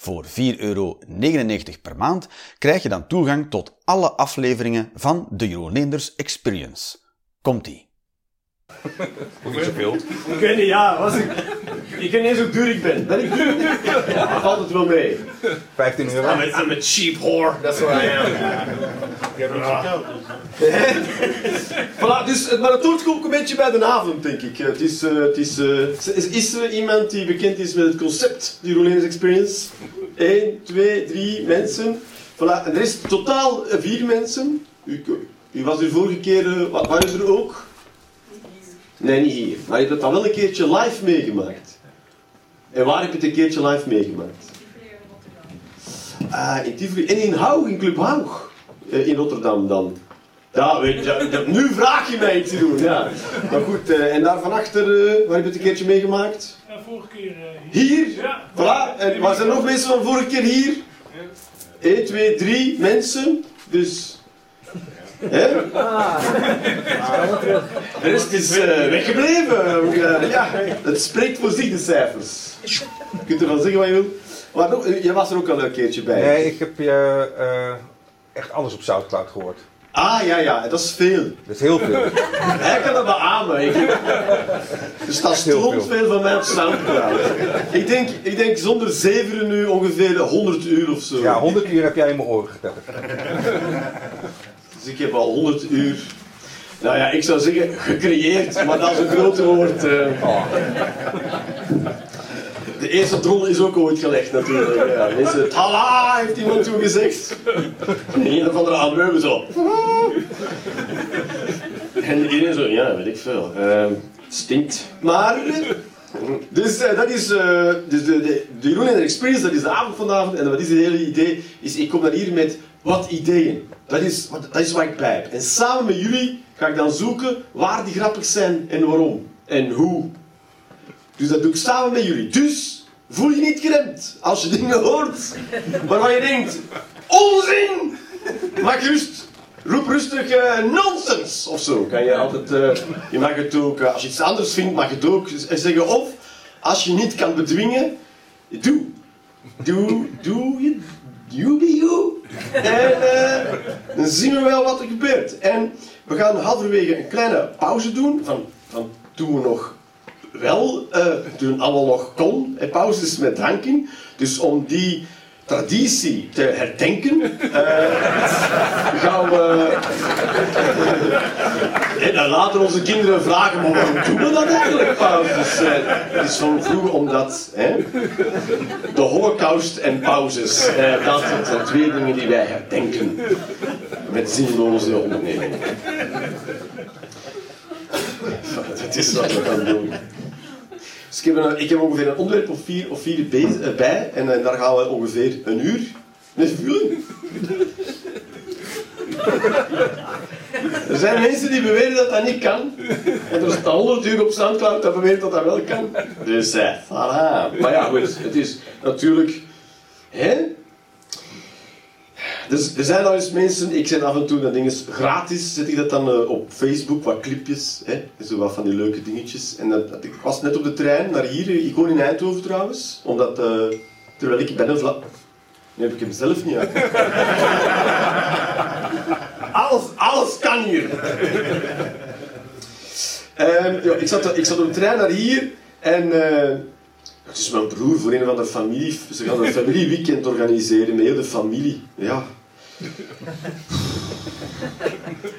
Voor 4,99 euro per maand krijg je dan toegang tot alle afleveringen van de Jeroen Experience. Komt-ie. Niet zoveel. Ik weet niet, ja. Was ik, ik weet niet eens hoe duur ik ben. Ben ik duur? Ja, dat valt het wel mee. 15 euro. I'm a, I'm a cheap whore, that's what I am. Ik heb niet verteld. Voilà, dus, maar het hoort ook een beetje bij de avond, denk ik. Het is, eh, het is, eh, is, is er iemand die bekend is met het concept, die Rolenes Experience? 1, 2, 3 mensen. Voilà, en er is totaal eh, vier mensen. U, u was er vorige keer, eh, wa- waren ze er ook? Nee, niet hier. Maar je hebt dat al wel een keertje live meegemaakt. En waar heb je het een keertje live meegemaakt? Ah, in Tivoli. En in Haug, in Club Haug. Eh, in Rotterdam dan. Ja, weet je, nu vraag je mij iets te doen, ja. Maar goed, eh, en daar van achter, eh, waar heb je het een keertje meegemaakt? Ja, vorige keer hier. Hier? Ja. Voilà, en was er nog mensen van vorige keer hier? 1, 2, 3 mensen. Dus... Hè? De rest is eh, weggebleven. Ja, het spreekt voor zich, de cijfers. Je kunt ervan zeggen wat je wil. Maar nog, eh, jij was er ook al een keertje bij. Nee, ik heb je eh, echt alles op Soundcloud gehoord. Ah, ja, ja, dat is veel. Dat is heel veel. Hij kan dat beamen. Ik, er staat stront veel. van mij op Soundcloud. Ik denk, ik denk zonder zeveren nu ongeveer 100 uur of zo. Ja, 100 uur heb jij in mijn oren getetterd. Dus ik heb al 100 uur. Nou ja, ik zou zeggen gecreëerd, maar dat is een groot woord. eh. De eerste drol is ook ooit gelegd natuurlijk. Ja, is het hala, heeft iemand toen gezegd. En een of andere ameuben zo. En iedereen zo, ja, weet ik veel. Het stinkt. Maar, dus eh, dat is, eh, dus de, de, de Jeroen en de Experience, dat is de avond vanavond. En wat is het hele idee? Is, ik kom dan hier met wat ideeën. Dat is, wat, dat is waar ik heb. En samen met jullie ga ik dan zoeken waar die grappig zijn en waarom. En hoe. Dus dat doe ik samen met jullie. Dus voel je niet geremd als je dingen hoort waarvan je denkt: onzin! Maak rust. Roep rustig eh, nonsens of zo. Kan je altijd. eh, je mag het ook, eh, als je iets anders vindt, mag het ook zeggen. Of als je niet kan bedwingen, doe. Doe, doe je. You. En eh, dan zien we wel wat er gebeurt. En we gaan halverwege een kleine pauze doen. Van, van toen we nog wel, eh, toen allemaal nog kon. En pauzes met dranken. Dus om die traditie te herdenken, eh, gaan we. En dan laten onze kinderen vragen, maar waarom doen we dat eigenlijk? Pauzes. Eh, het is van vroeger omdat. Hè, de holocaust en pauzes. Eh, dat zijn twee dingen die wij herdenken. Met zinloze ondernemingen. Dat is wat we gaan doen. Dus ik heb, ongeveer een onderwerp of vier, of vier eh, bij. En eh, daar gaan we ongeveer een uur mee vullen. Er zijn mensen die beweren dat dat niet kan. En er staat 100 uur op Soundcloud dat beweert dat dat wel kan. Dus, eh, voilà. Maar ja, goed, het is natuurlijk... Hè? Dus er zijn al eens mensen, ik zet af en toe dat dingen gratis, zet ik dat dan eh, op Facebook, wat clipjes, hè, zo wat van die leuke dingetjes. En dat, dat- ik was net op de trein naar hier, ik woon in Eindhoven trouwens, omdat, eh, terwijl ik ben een vla... Nee, heb ik hem zelf niet uit. alles, alles kan hier. Ehm, ja, ik, zat, ik zat op de trein naar hier en eh, het is mijn broer voor een van de familie. Ze gaan een familieweekend organiseren met heel de familie. Ja.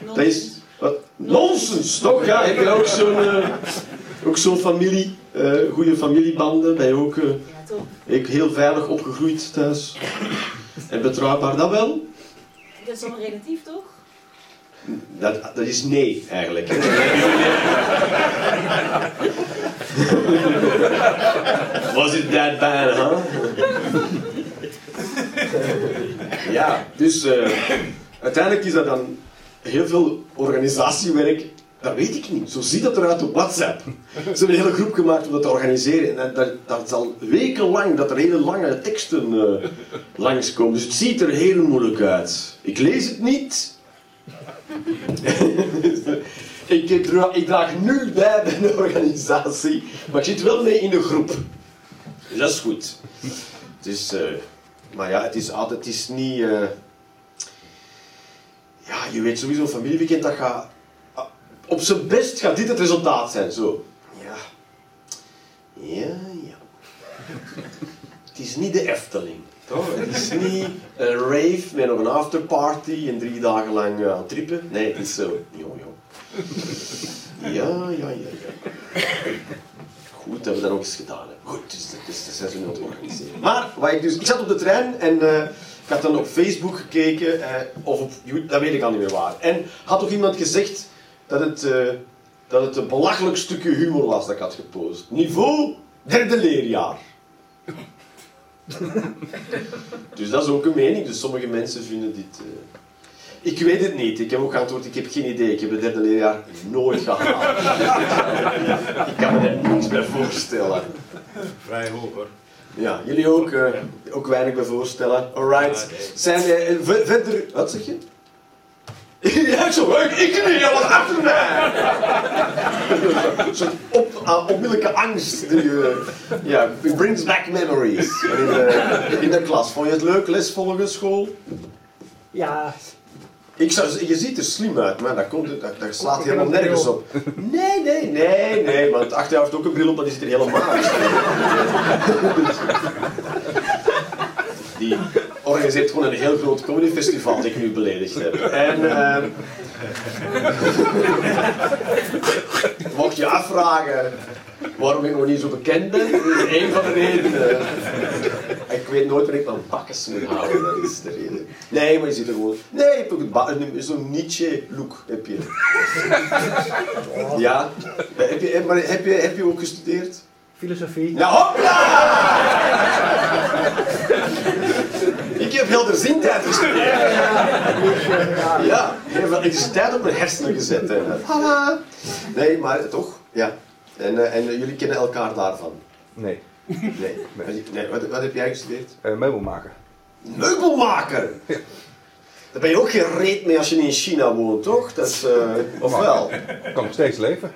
Dat is wat nonsens, toch? Ja, heb je ook zo'n eh, ook zo'n familie, eh goede familiebanden, ben je ook eh, ik heel veilig opgegroeid thuis en betrouwbaar. Dat wel? Dat is allemaal relatief, toch? Dat, dat is nee, eigenlijk. Was it that bad, huh? Ja, dus eh, uiteindelijk is dat dan heel veel organisatiewerk, dat weet ik niet. Zo ziet dat eruit op WhatsApp. Ze hebben een hele groep gemaakt om dat te organiseren. En dat, dat is al wekenlang dat er hele lange teksten eh langskomen. Dus het ziet er heel moeilijk uit. Ik lees het niet. ik, ik draag nu bij bij de organisatie, maar ik zit wel mee in de groep. Dus dat is goed. Dus, eh, maar ja, het is altijd, het is niet... eh, ja, je weet sowieso, een familieweekend, dat gaat... Op zijn best gaat dit het resultaat zijn, zo. Ja. Ja, ja. Het is niet de Efteling, toch? Het is niet een rave met nog een afterparty en drie dagen lang eh, aan trippen. Nee, het is zo. Jo, jo. Ja, ja, ja, ja. Goed dat we dat ook eens gedaan. Goed, dus dat is de zes minuten organiseren. Maar, wat ik dus, ik zat op de trein en eh, ik had dan op Facebook gekeken, eh, of op dat weet ik al niet meer waar. En had toch iemand gezegd dat het, eh, dat het een belachelijk stukje humor was dat ik had gepost. Niveau derde leerjaar. dus dat is ook een mening, dus sommige mensen vinden dit... ik weet het niet. Ik heb ook geantwoord, ik heb geen idee. Ik heb het derde leerjaar nooit gehaald. ik kan me er niks bij voorstellen. Vrij hoog hoor. Ja, jullie ook, eh, ook weinig bij voorstellen. Alright. Zijn ver- verder... Wat zeg je? ja, zo leuk. Ik kan hier wat achter mij. Een soort op, ah, onmiddellijke angst. Die, eh, ja, it brings back memories. In de, in de klas. Vond je het leuk, les volgen, school? Ja, Ik zou, je ziet er slim uit, maar dat, komt, dat, dat slaat helemaal nergens op. Nee, nee, nee, nee, want achter jou heeft ook een bril op, maar die zit er helemaal uit. Die organiseert gewoon een heel groot comedyfestival dat ik nu beledigd heb. En ehm, mocht je afvragen waarom ik nog niet zo bekend ben, dat is één van de redenen. Ik weet nooit waar ik mijn bakkes moet houden, dat is de reden. Nee, maar je ziet er gewoon... Nee, je hebt ook het ba- een- zo'n Nietzsche-look, heb je. Ja. Heb je, maar heb je, heb je ook gestudeerd? filosofie. Nou, hopla! Ik heb helderziendheid gestudeerd. Ja, ik heb elektriciteit op mijn hersenen gezet. hè. Nee, maar toch, ja. En, eh, en eh, jullie kennen elkaar daarvan? Nee, Nee. nee. Wat, wat heb jij gestudeerd? eh meubelmaker. Meubelmaker! Daar ben je ook geen reet mee als je niet in China woont, toch? Dat is, of wel? Kan nog steeds leven.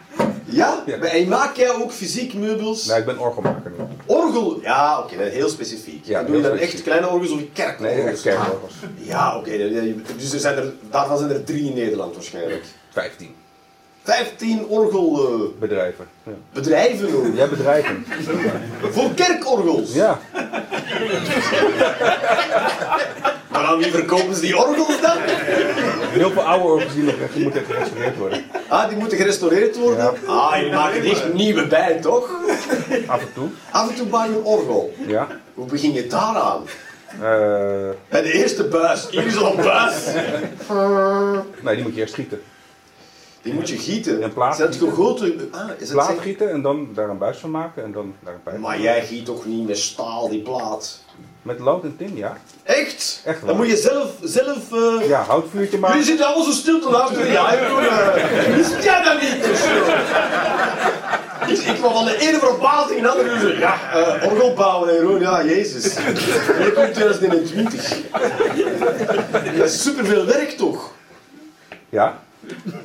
Ja? Ja. En maak jij ook fysiek meubels? Nee, ik ben orgelmaker nu. Orgel? Ja, oké, heel specifiek. Ja, En doe je dan echt kleine orgels of kerkorgels? Nee, echt kerkorgels. Ja, oké. dus er zijn er, daarvan zijn er drie in Nederland waarschijnlijk. 15 Vijftien orgelbedrijven bedrijven. ook. Ja, bedrijven. Voor kerkorgels. Ja, Maar aan wie verkopen ze die orgels dan? heel veel oude orgels die nog echt moeten gerestaureerd worden. Ah, die moeten gerestaureerd worden? Ja. Ah, je maakt er echt nieuwe bij, toch? Af en toe. Af en toe bouw je een orgel. Ja. Hoe begin je daaraan? Eh, Bij de eerste buis. Hier is al een buis. nee, die moet je eerst gieten. Die moet je gieten. Een plaat gegoten? Ah, is Plaat gieten en dan daar een buis van maken en dan daar een pijp. Maar jij giet toch niet met staal die plaat? Met lood en tin, ja. Echt? Echt waar. Dan moet je zelf... zelf eh, Ja, houtvuurtje maken. Jullie zitten allemaal zo stil te luisteren. Ja, ik doe uh, Wist jij dat niet? Dus, eh, ik, kwam van de ene verbazing in de andere. Dus, ja, eh, orgel bouwen en Jeroen, ja, jezus. Hier komt 2021. Dat is superveel werk toch? Ja.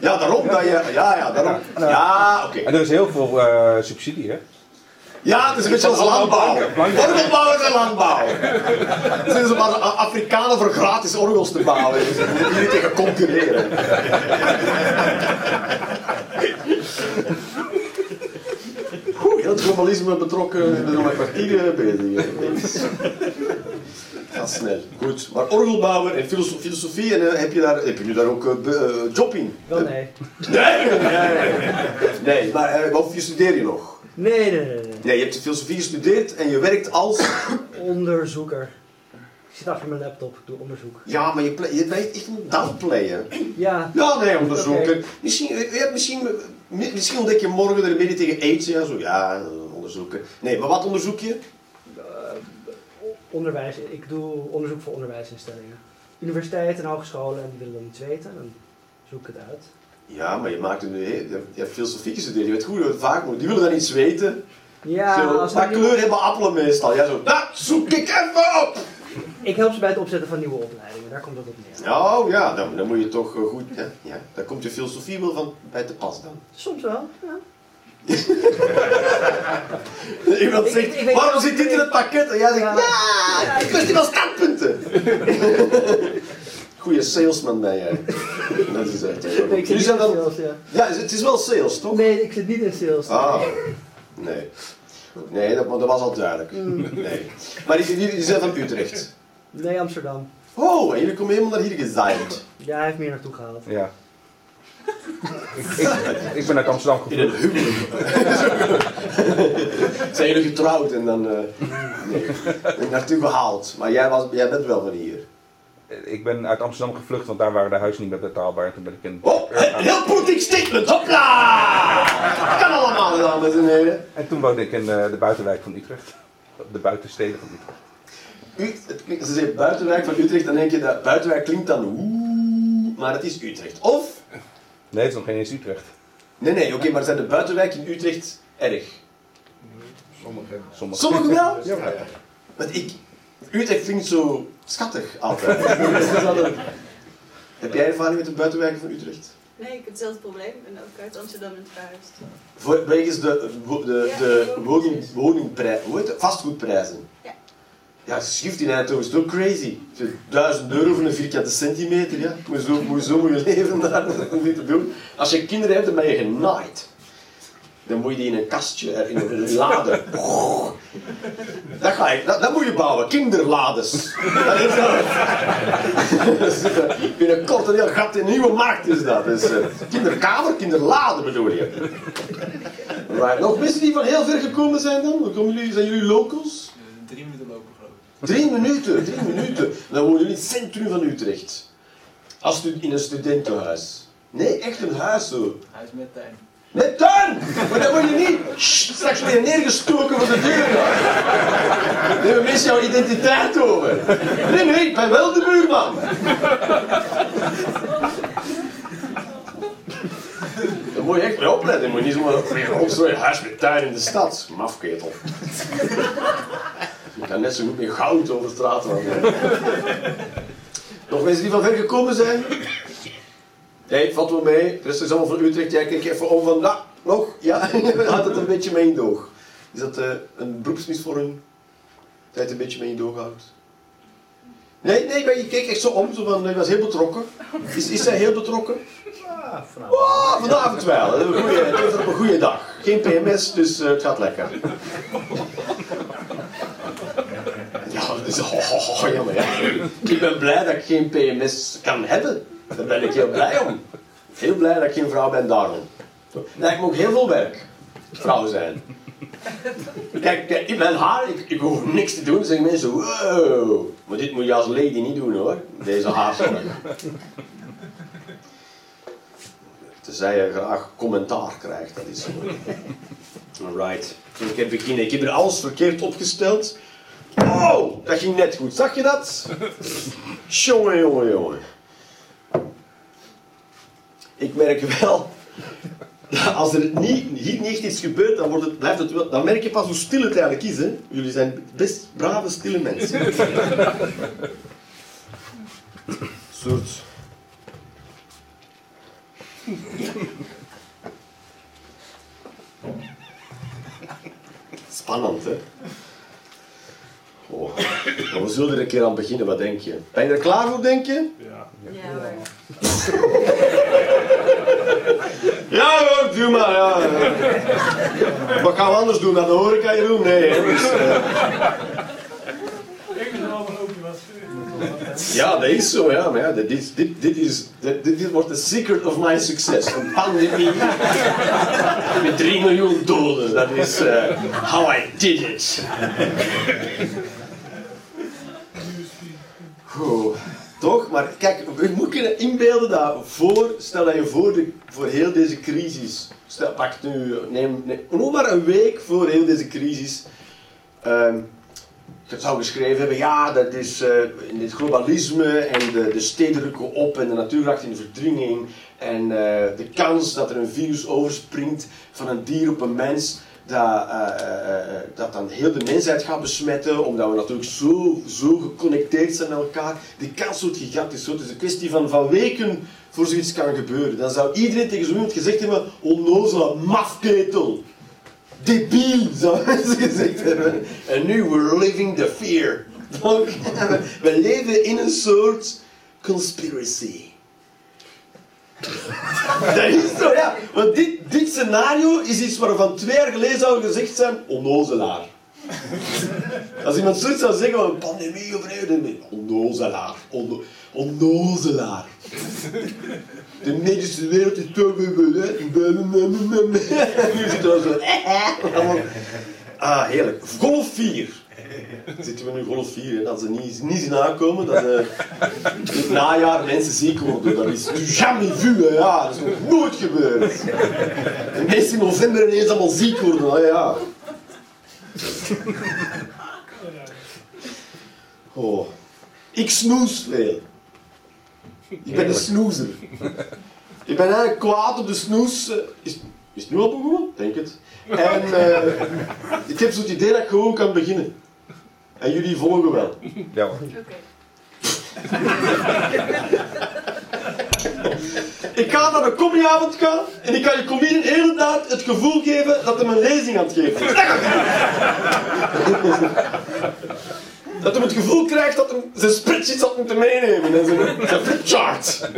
Ja, daarom dat je... Ja, ja, daarom. Ja, oké. En er is heel veel eh, subsidie, hè. Ja, het is een beetje als landbouw. Orgelbouw is een landbouw. Het zijn maar Afrikanen voor gratis orgels te bouwen. Dus je moet hier niet tegen concurreren. Oeh, heel het globalisme betrokken. Ik ben nog kwartier eh, bezig. Ga snel. Goed. Maar orgelbouwer en filoso- filosofie, en, eh, heb, je daar, heb je nu daar ook eh, eh, job in? Wel nee. Nee, nee, nee. Nee, maar of je studeer je nog? Nee, nee, nee, nee. Je hebt filosofie gestudeerd en je werkt als... Onderzoeker. Ik zit achter mijn laptop, ik doe onderzoek. Ja, maar je, play, je bent echt een downplayer. Ja, Ja, nee, onderzoeken. Oké. Misschien, je hebt misschien, mi- misschien ontdek je morgen er beetje tegen aids. Ja, zo, ja, eh, onderzoeken. Nee, maar wat onderzoek je? onderwijs. Ik doe onderzoek voor onderwijsinstellingen. Universiteiten en hogescholen, en die willen dan iets weten. Dan Zoek het uit. Ja, maar je maakt een, je hebt filosofie gestudeerd, je weet goed hoe het vaak moet. Die willen dan iets weten. Ja, zo, als maar nieuwe- kleur hebben appelen meestal. Ja, zo, dat zoek ik even op! Ik help ze bij het opzetten van nieuwe opleidingen, daar komt het op neer. Oh ja, dan, dan moet je toch eh, goed. Ja, ja, daar komt je filosofie wel van bij te pas dan. Soms wel, ja. Iemand Ik- zegt, ik- ik waarom wel- zit dit in het pakket? En jij zegt, Ja. ja, kwestie van standpunten. Goeie salesman ben jij. Dat is echt. Nee, ik zit niet zijn in dan, sales, ja. ja, het is wel sales, toch? Nee, ik zit niet in sales. Ah, nee. Nee, dat, was al duidelijk. Nee. Maar die zijn van Utrecht. Nee, Amsterdam. Oh, en jullie komen helemaal naar hier gezaaid. Ja, hij heeft meer naartoe gehaald. Ja. ik, ik, ik ben uit Amsterdam In een huwelijk. Zijn jullie getrouwd en dan... eh nee, naartoe gehaald. Maar jij, was, jij bent wel van hier. Ik ben uit Amsterdam gevlucht, want daar waren de huizen niet meer betaalbaar. En toen ben ik in... Oh, een heel politiek statement, hopla! Kan allemaal, dames en heren. En toen woonde ik in eh, de buitenwijk van Utrecht. De buitensteden van Utrecht. U, het klinkt- ze zeggen buitenwijk van Utrecht, dan denk je dat buitenwijk klinkt dan oeh, maar het is Utrecht. Of, Nee, het is nog geen eens Utrecht. nee nee, oké, maar zijn de buitenwijken in Utrecht erg? Sommige. Sommigen wel? Ja. Want ik, Utrecht klinkt zo schattig altijd. Heb jij ervaring met de buitenwijken van Utrecht? Nee, ik heb hetzelfde probleem. Ik ben ook uit Amsterdam in het verhuisd. Voor, wegens de, de, de, de woning, woningprijs, hoe heet het? Vastgoedprijzen. Ja. Ja, schrift in Eindhoven is toch crazy. Zo 1000 euro voor een vierkante centimeter, ja. Moet je zo, moet je, zo moet je leven daar, dat is niet te doen. Als je kinderen hebt, dan ben je genaaid. Dan moet je die in een kastje, eh, in een lade. Dat, ga je, dat, dat moet je bouwen, kinderlades. Dat is dat Binnenkort een heel gat in een nieuwe markt is dat. Dus, eh, kinderkamer, kinderlade bedoel je. Nog mensen die van heel ver gekomen zijn dan? Waar Komen jullie, zijn jullie locals? Drie minuten lopen, geloof ik. Drie minuten, drie minuten. Dan wonen jullie in het centrum van Utrecht. Als in een studentenhuis. Nee, echt een huis zo. Hij is met tuin. Met tuin! Maar dat moet je niet straks weer neergestoken voor de deur. Dan hebben mensen jouw identiteit over. Nee, nee, ik ben wel de buurman. Dan moet je echt mee opletten. Je moet niet zomaar weer opzooien. Huis met tuin in de stad. Mafketel. Je kan net zo goed met goud over straat lopen. Nog mensen die van ver gekomen zijn? Nee, valt wel mee. De rest is allemaal van Utrecht. Jij kijkt even om van, nou, nog? Ja, had het een beetje mee in doog. Is dat eh, een beroepsmisvorming? Dat je het een beetje mee in doog houdt? Nee, nee, maar je keek echt zo om, zo van, hij was heel betrokken. Is, is hij heel betrokken? Ah, vanavond. Oh, vanavond wel. Het is op een goede dag. Geen PMS, dus eh, het gaat lekker. Ja, dat is oh, oh, oh, jammer. Ja. Ik ben blij dat ik geen PMS kan hebben. Daar ben ik heel blij om. Heel blij dat ik geen vrouw ben daarom. Lijkt me ook heel veel werk. Vrouw zijn. Kijk, kijk, in mijn haar, ik, ik hoef niks te doen. Zeggen mensen, wow. Maar dit moet je als lady niet doen hoor. Deze haarzorg. Tenzij je graag commentaar krijgt, dat is zo. Alright. Ik heb beginnen. Ik heb er alles verkeerd opgesteld. Oh, dat ging net goed. Zag je dat? Jongen, jongen, jongen. Ik merk wel, dat als er niet, hier niet echt iets gebeurt, dan, wordt het, blijft het wel, dan merk je pas hoe stil het eigenlijk is. Hè? Jullie zijn best brave, stille mensen. Een soort... Spannend, hè? Oh. Maar we zullen er een keer aan beginnen, wat denk je? Ben je er klaar voor, denk je? Ja. Ja, maar Ja hoor, doe maar, ja. Wat gaan we anders doen dan de horeca hier doen? Nee, hè. Dus, wat. ja, dat is zo, ja. Maar ja, dit, is- dit, dit, is, dit, dit wordt de secret of my success. Een pandemie met 3 miljoen doden. Dat is eh, how I did it. Toch? Maar kijk, je moet kunnen inbeelden dat voor, stel dat je voor, de, voor heel deze crisis, stel, pak nu, neem, neem maar een week voor heel deze crisis, je zou geschreven hebben, ja, dat is eh, in het globalisme en de, de steden rukken op en de natuur raakt in verdringing En eh, de kans dat er een virus overspringt van een dier op een mens, dat, eh, eh, eh, dat dan heel de mensheid gaat besmetten, omdat we natuurlijk zo, zo geconnecteerd zijn met elkaar. Die kans wordt gigantisch. Het is een kwestie van, van weken voor zoiets kan gebeuren. Dan zou iedereen tegen zo iemand gezegd hebben, onnozele mafketel. Debiel, zou mensen gezegd hebben. En nu, we're living the fear. We leven in een soort conspiracy. Dat is zo, ja. Want dit, dit scenario is iets waarvan twee jaar geleden zou gezegd zijn, onnozelaar. Als iemand zoiets zou zeggen van pandemie of een dan onnozelaar. Onno, onnozelaar. De medische wereld is toch Nu zit er zo. Ah, heerlijk. Golf 4. Zitten we nu golf 4, hè? dat ze niet, niet zien aankomen, dat eh, het najaar mensen ziek worden. Dat is jamais vu, hè? ja, dat is nog nooit gebeurd. En mensen in november ineens allemaal ziek worden, ah, ja. Oh. Ik snoes veel. Ik ben een snoezer. Ik ben eigenlijk kwaad op de snoes. eh, Is, is het nu al begonnen? Denk het. En eh, ik heb zo het idee dat ik gewoon kan beginnen. En jullie volgen wel. Ja hoor. Oké. Ik ga naar een comedyavond gaan en ik kan je comedian de tijd het gevoel geven dat hij een lezing aan het geven is. Dat hij het gevoel krijgt dat hij zijn spreadsheets had moeten meenemen en zijn, zijn flipchart.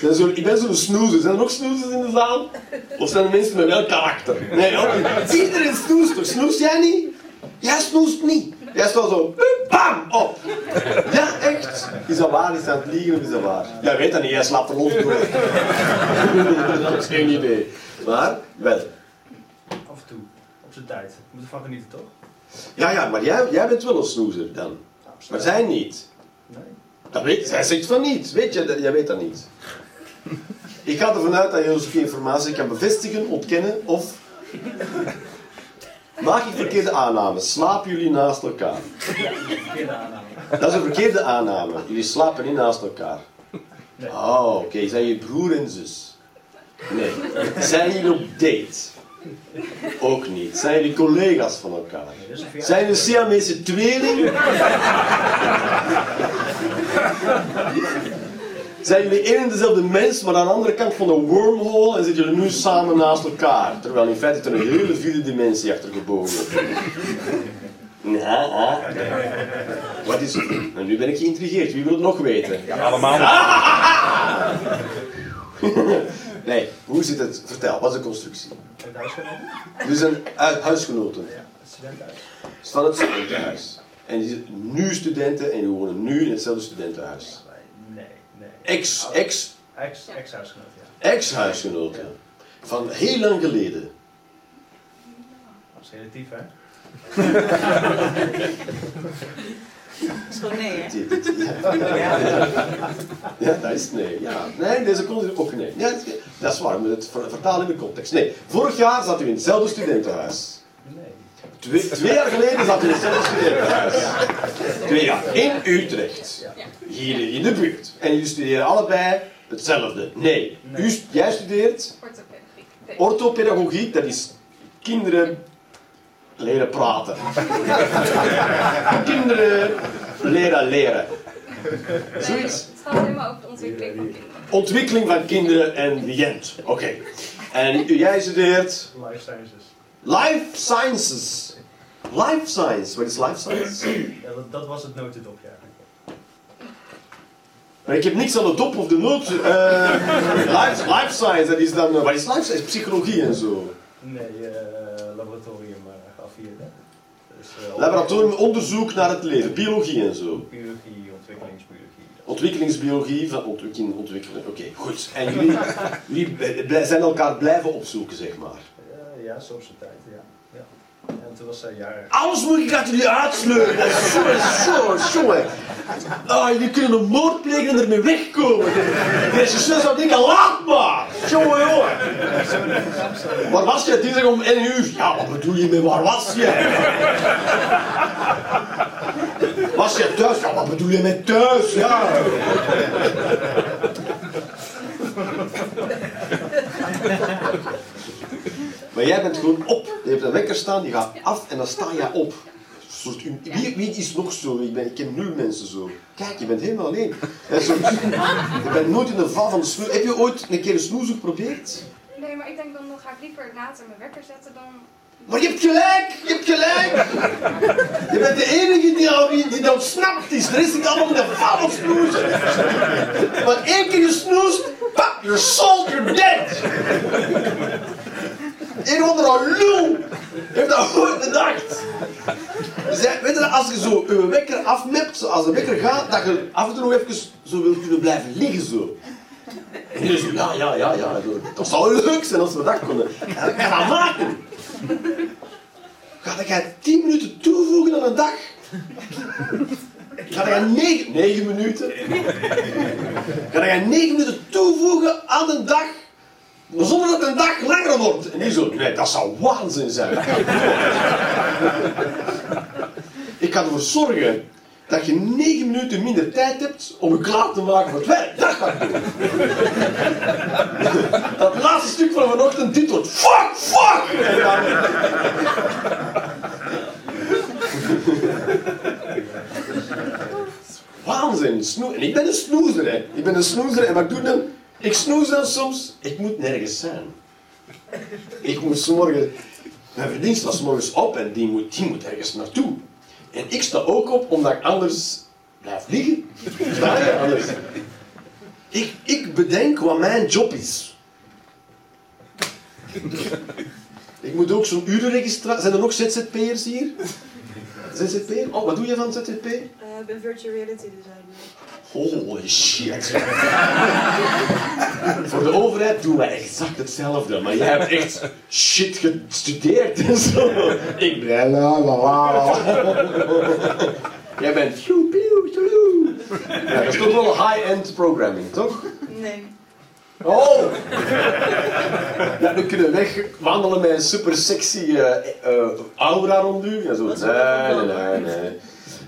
Zijn zo, ik ben zo'n snoezer. Zijn er nog snoezers in de zaal? Of zijn er mensen met welk karakter? Nee, hoor. iedereen snoest toch? Snoest jij niet? Jij snoest niet. Jij staat zo, bam, op. Ja, echt. Is dat waar? Is dat aan het liegen of is dat waar? Jij weet dat niet, jij slaapt er los door. dat is geen idee. Maar, wel. Af en toe. Op zijn tijd. We moeten ervan genieten, toch? Ja, ja, maar jij, jij bent wel een snoezer dan. Maar zij niet. Nee. Dat weet, zij zegt van niet. Weet je, dat- jij weet dat niet. Ik ga ervan uit dat je onze informatie kan bevestigen, ontkennen of... Maak ik verkeerde aannames? Slapen jullie naast elkaar? Dat is een verkeerde aanname. Jullie slapen niet naast elkaar. Oh, oké. Zijn je broer en zus? Nee. Zijn jullie op date? Ook niet. Zijn jullie collega's van elkaar? Zijn jullie Siamese tweeling? Zijn jullie één en dezelfde mens, maar aan de andere kant van de wormhole en zitten jullie nu samen naast elkaar? Terwijl in feite er een hele vierde dimensie achter gebogen Ja, ah. Wat is het? En nu ben ik geïntrigeerd. Wie wil het nog weten? Allemaal. Nee, hoe zit het? Vertel, wat is de constructie? Het huisgenoten? Dus een hu- huisgenoten. Ja, het studentenhuis. is van het studentenhuis. En die zijn nu studenten en die wonen nu in hetzelfde studentenhuis. Ex, ex, Ex, ex-huisgenoten, ja. ex-huisgenoten. Van heel lang geleden. Dat is relatief, hè? Dat is gewoon nee, hè? Ja. ja, dat is nee. Ja. Nee, deze kon ook nee. Ja, dat is- waar, maar het ver- vertaal in de context. Nee, vorig jaar zat u in hetzelfde studentenhuis. Twee, twee jaar geleden zat u in hetzelfde studentenhuis. Twee jaar. In Utrecht. Hier in de buurt. En jullie studeren allebei hetzelfde. Nee. U, jij studeert Orthopedagogiek. Orthopedagogiek. Dat is kinderen leren praten. kinderen leren leren. Zoiets. Het gaat alleen maar over de ontwikkeling van kinderen. Ontwikkeling van kinderen en Jent. Oké. En jij studeert Life sciences. Life Sciences. Life Science. Wat is Life Science? Ja, dat, dat was het notendop, ja. Maar ik heb niks aan de dop of de noot. Eh, life, life Science, dat is dan... eh, wat is Life Science? Psychologie en zo. Nee, eh, laboratorium uh, afvieren. Dus, eh, Laboratorium onderzoek naar het leven. Biologie en zo. Biologie, ontwikkelingsbiologie. Ontwikkelingsbiologie van ontwikkeling. ontwikkelen. Oké, goed. En jullie, jullie zijn elkaar blijven opzoeken, zeg maar. Ja, soms een tijd. En toen was zij jarig. Alles moet ik uit jullie uitsleuren. Sorry, zo, sorry. Ah, jullie kunnen een moord plegen en ermee wegkomen. Deze zus zou denken, laat maar. Jongen, hoor. Waar was jij dinsdag om 1 uur? Ja, wat bedoel je met waar was jij? Was je thuis? Ja, wat bedoel je met thuis? Ja. Maar jij bent gewoon op. Je hebt een wekker staan, die gaat af en dan sta jij op. Soort wie, wie is nog zo? Ik, ben, ik ken nul mensen zo. Kijk, je bent helemaal alleen. Je bent nooit in de val van de snoes. Heb je ooit een keer een snoes geprobeerd? Nee, maar ik denk dan nog ga ik liever later mijn wekker zetten dan... Maar je hebt gelijk, je hebt gelijk. Je bent de enige die, al- die, die dat snapt is. De rest zit allemaal in de val van snoezen. Maar één keer je snoest, pap, you're sold, you're dead. Een of andere lul heeft dat ooit bedacht. Dus hè, weet je, als je zo je wekker afmept, zo als de wekker gaat, dat je af en toe nog even zo wil kunnen blijven liggen zo. En je zo, ja, ja, ja, ja, dat zou leuk zijn als we dat konden. En ik ga dat maken. Ga jij 10 minuten toevoegen aan een dag? Ga jij 9, 9 minuten? Ga jij 9 minuten toevoegen aan een dag? Zonder dat een dag langer wordt. En die zo, nee, dat zou waanzin zijn. Ik kan ervoor zorgen dat je 9 minuten minder tijd hebt om je klaar te maken voor het werk. Dat ga ik doen. Dat laatste stuk van vanochtend, dit wordt fuck, fuck! En dan, Waanzin, snoe en ik ben een snoezer, hè. Ik ben een snoezer en wat doe ik dan? Ik snoes dan soms, ik moet nergens zijn. Ik moet morgen, mijn vriendin staat 's morgens op en die moet, die moet ergens naartoe. En ik sta ook op omdat ik anders blijf liggen. Je anders? Ik, ik bedenk wat mijn job is. Ik moet ook zo'n urenregistratie. Zijn er nog ZZP'ers hier? ZZP'er? Oh, wat doe je van ZZP? Eh, Ik ben virtual reality designer. Holy shit. Voor de overheid doen wij exact hetzelfde, maar jij hebt echt shit gestudeerd en zo. Ik ben la la la. Jij bent piu piu. Ja, dat is toch wel high-end programming, toch? Nee. Oh! Ja, we kunnen wegwandelen met een super sexy eh, eh, aura rond u. Ja, zo. Nee, nee, nee, nee.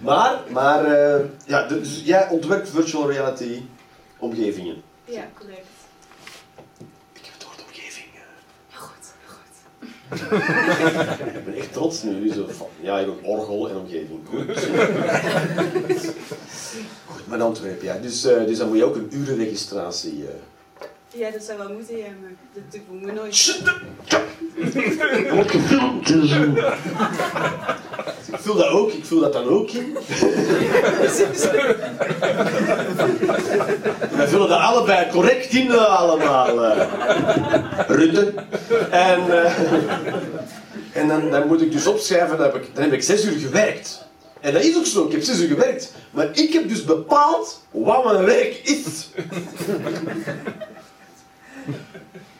Maar, maar eh, ja, dus jij ontwerpt virtual reality omgevingen. Ja, correct. Ik heb het woord omgeving. eh. Heel goed, heel goed. Ik ben echt trots nu. Zo van, ja, ik heb orgel en omgeving. Goed. Goed, maar Antwerpen, ja. Dus, eh, dus dan moet je ook een urenregistratie. Ja, dat zou wel moeten, ja, maar dat doen we nooit. Shut up! Wordt gefilmd en zo. Ik voel dat ook, ik voel dat dan ook in. We vullen dat allebei correct in eh, allemaal. eh. Rutte. En, eh, en dan, dan moet ik dus opschrijven, dan heb, ik, dan heb ik zes uur gewerkt. En dat is ook zo, ik heb zes uur gewerkt. Maar ik heb dus bepaald wat mijn werk is.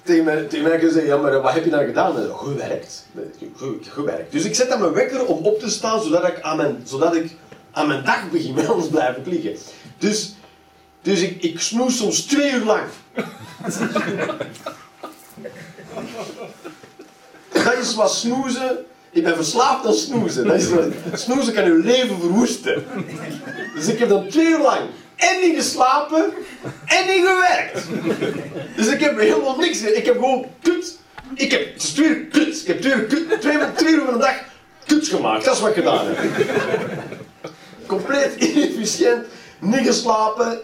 Tegen mij, tegen gezegd, ja, maar wat heb je dan gedaan? Eh, Gewerkt. Ge- Gewerkt. Dus ik zet aan mijn wekker om op te staan, zodat ik aan mijn, zodat ik aan mijn dag begin, anders blijf ik. Dus, dus ik, ik snoes soms twee uur lang. Dat is wat snoezen... Ik ben verslaafd aan snoezen. Dat is snoezen kan uw leven verwoesten. Dus ik heb dan twee uur lang en niet geslapen en niet gewerkt. Dus ik heb helemaal niks. Ik heb gewoon kut. Ik heb, twee uur kut. Ik heb twee kut. Uur van de dag kut gemaakt. Dat is wat ik gedaan heb. Compleet inefficiënt. Niet geslapen.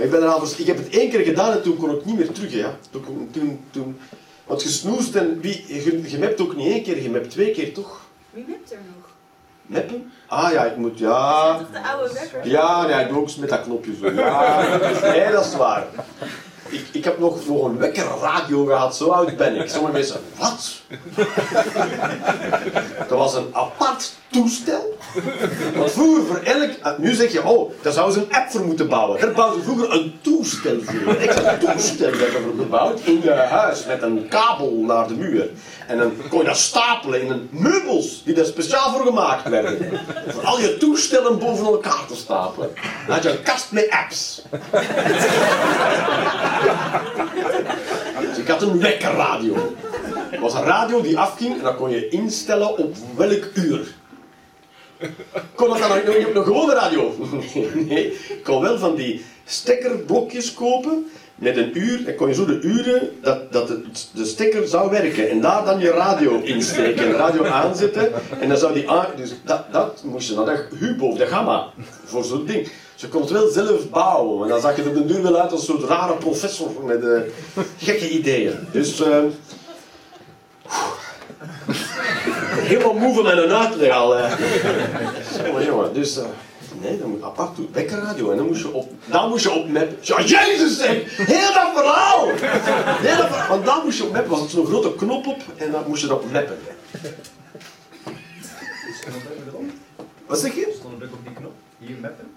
Ik, ben er ik heb het één keer gedaan en toen kon ik niet meer terug. Ja. Toen, toen, toen, want je snoest en wie, je, je mept ook niet één keer, je mept twee keer toch? Wie hebt er nog? Meppen? Ah ja, ik moet, ja. Toch de oude wekker? Ja, nee, ik doe ook eens met dat knopje zo. Ja, nee, dat is waar. Ik, ik heb nog, nog een wekker radio gehad, zo oud ben ik. Sommige mensen, wat? Dat was een apart toestel. Want vroeger voor elk... ah, Nu zeg je, oh, daar zouden ze een app voor moeten bouwen. Daar bouwden ze vroeger een toestel voor. Een extra toestel werd er gebouwd in je huis met een kabel naar de muur. En dan kon je dat stapelen in een meubels die daar speciaal voor gemaakt werden. Voor al je toestellen boven elkaar te stapelen. Dan had je een kast met apps. Dus ik had een wekkerradio. Het was een radio die afging en dan kon je instellen op welk uur. Kon dat dan nog een gewone radio? Nee, ik kon wel van die stekkerblokjes kopen met een uur. Dan kon je zo de uren dat, dat de, stekker zou werken. En daar dan je radio insteken. En radio aanzetten. En dan zou die aan... Dus dat, dat moest je dan de Hubo de Gamma. Voor zo'n ding. Ze kon het wel zelf bouwen. En dan zag je er op de duur wel uit als een soort rare professor met eh, gekke ideeën. Dus... eh, Helemaal moe van mijn uitleg al. eh. Jongen, jongen. Dus, eh, nee, dan moet apart doen. Wekkerradio. En dan moest je op, dan moest je op map. Ja, jezus zeg! Heel dat verhaal! Heel dat verhaal. Want dan moest je op map. was er zo'n grote knop op. En dan moest je erop mappen. Wat zeg je? Stond een druk op die knop. Hier mappen.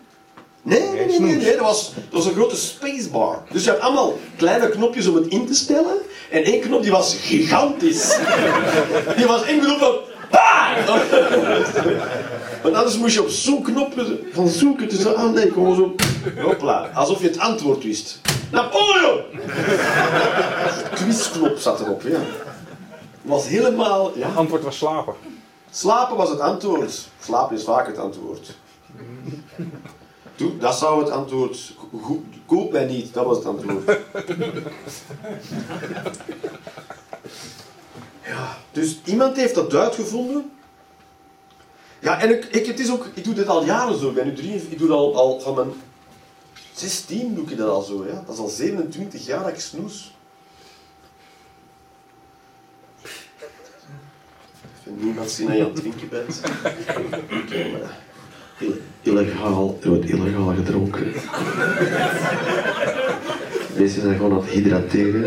Nee, nee, nee, nee, nee. Dat, was, dat was een grote spacebar. Dus je had allemaal kleine knopjes om het in te stellen. En één knop die was gigantisch. Die was ingeroepen. Want anders moest je op zo'n knop van zoeken tussen aan nee, gewoon zo... Hopla, alsof je het antwoord wist. Napoleon! Quizknop zat erop, ja. Was helemaal... Ja. Het antwoord was slapen. Slapen was het antwoord. Slapen is vaak het antwoord. Dat zou het antwoord... Goed, koop mij niet, dat was het antwoord. Ja, dus iemand heeft dat uitgevonden. Ja, en ik, ik, het is ook, ik doe dit al jaren zo. Ik ben nu drie, ik doe al, al van mijn 16 doe ik dat al zo. Ja. Dat is al 27 jaar dat ik snoes. Even niemand zien dat je aan het drinken bent. Ik illegaal, er wordt illegaal gedronken. Mensen zijn gewoon aan het hydrateren.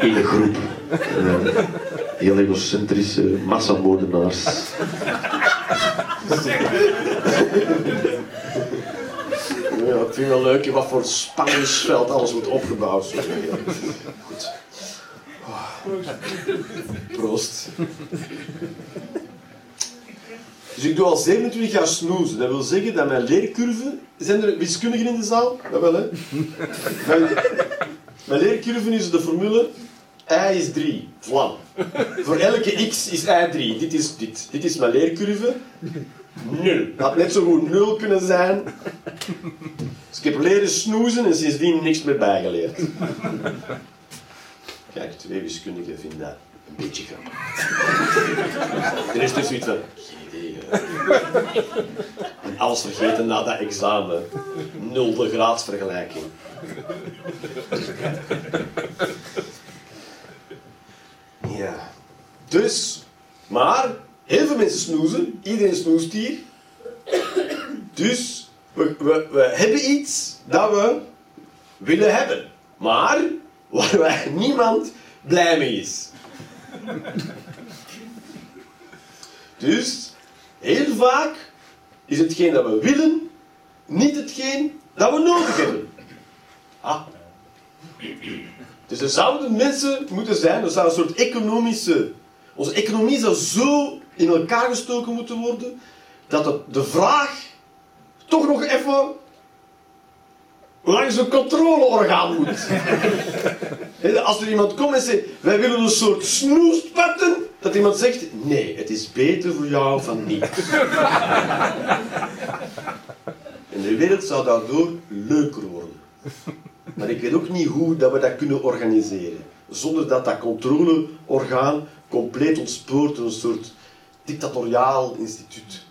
In de groep. Eh, heel egocentrische massamoordenaars. Ja, ik vind wel leuk in wat voor spanningsveld alles wordt opgebouwd. Goed. Proost. Dus ik doe al 27 jaar snoezen. Dat wil zeggen dat mijn leercurve... Zijn er wiskundigen in de zaal? Dat wel, hè? Mijn, mijn leercurve is de formule... Y is 3. Vlam. Voor elke x is y 3. Dit is dit. Dit is mijn leercurve. 0. Dat had net zo goed 0 kunnen zijn. Dus ik heb leren snoezen en sindsdien niks meer bijgeleerd. Kijk, twee wiskundigen vinden dat een beetje grappig. Rest is zoiets van, En alles vergeten na dat examen. Nulde graadsvergelijking. Ja. Dus, maar, heel veel mensen snoezen. Iedereen snoest hier. Dus, we, we, hebben iets dat we willen hebben. Maar, waar niemand blij mee is. Dus, heel vaak is hetgeen dat we willen, niet hetgeen dat we nodig hebben. Ah. Dus er zouden mensen moeten zijn, er zou een soort economische... Onze economie zou zo in elkaar gestoken moeten worden, dat het, de vraag toch nog even langs een controleorgaan moet. Als er iemand komt en zegt, wij willen een soort snoespatten, dat iemand zegt, nee, het is beter voor jou van niet. En de wereld zou daardoor leuker worden. Maar ik weet ook niet hoe dat we dat kunnen organiseren. Zonder dat dat controleorgaan compleet ontspoort door een soort dictatoriaal instituut.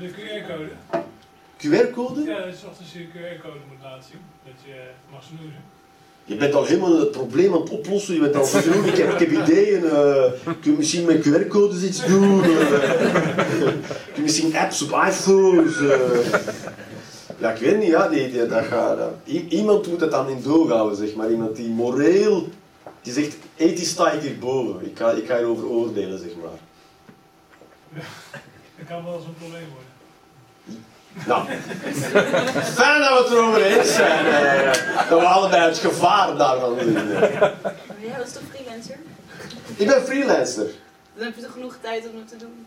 De QR-code. QR-code? Ja, dat is als je een QR-code moet laten zien. Dat je mag snoezen. Je bent al helemaal het probleem aan het oplossen. Je bent al zo genoeg, ik heb, ideeën. eh kun je misschien met QR-codes iets doen? eh kun je misschien apps op iPhones? eh. ja, ik weet niet. Ja, die, die, dat gaat, iemand moet het dan in doorhouden, zeg maar. Iemand die moreel... Die zegt, ethisch sta ik hierboven. Ik ga, ik ga hierover oordelen, zeg maar. Dat kan wel een probleem worden. Nou, fijn dat we het erover eens zijn. eh, dat we allebei het gevaar daarvan zien. jij was toch freelancer? Ik ben freelancer. Dan heb je toch genoeg tijd om het te doen?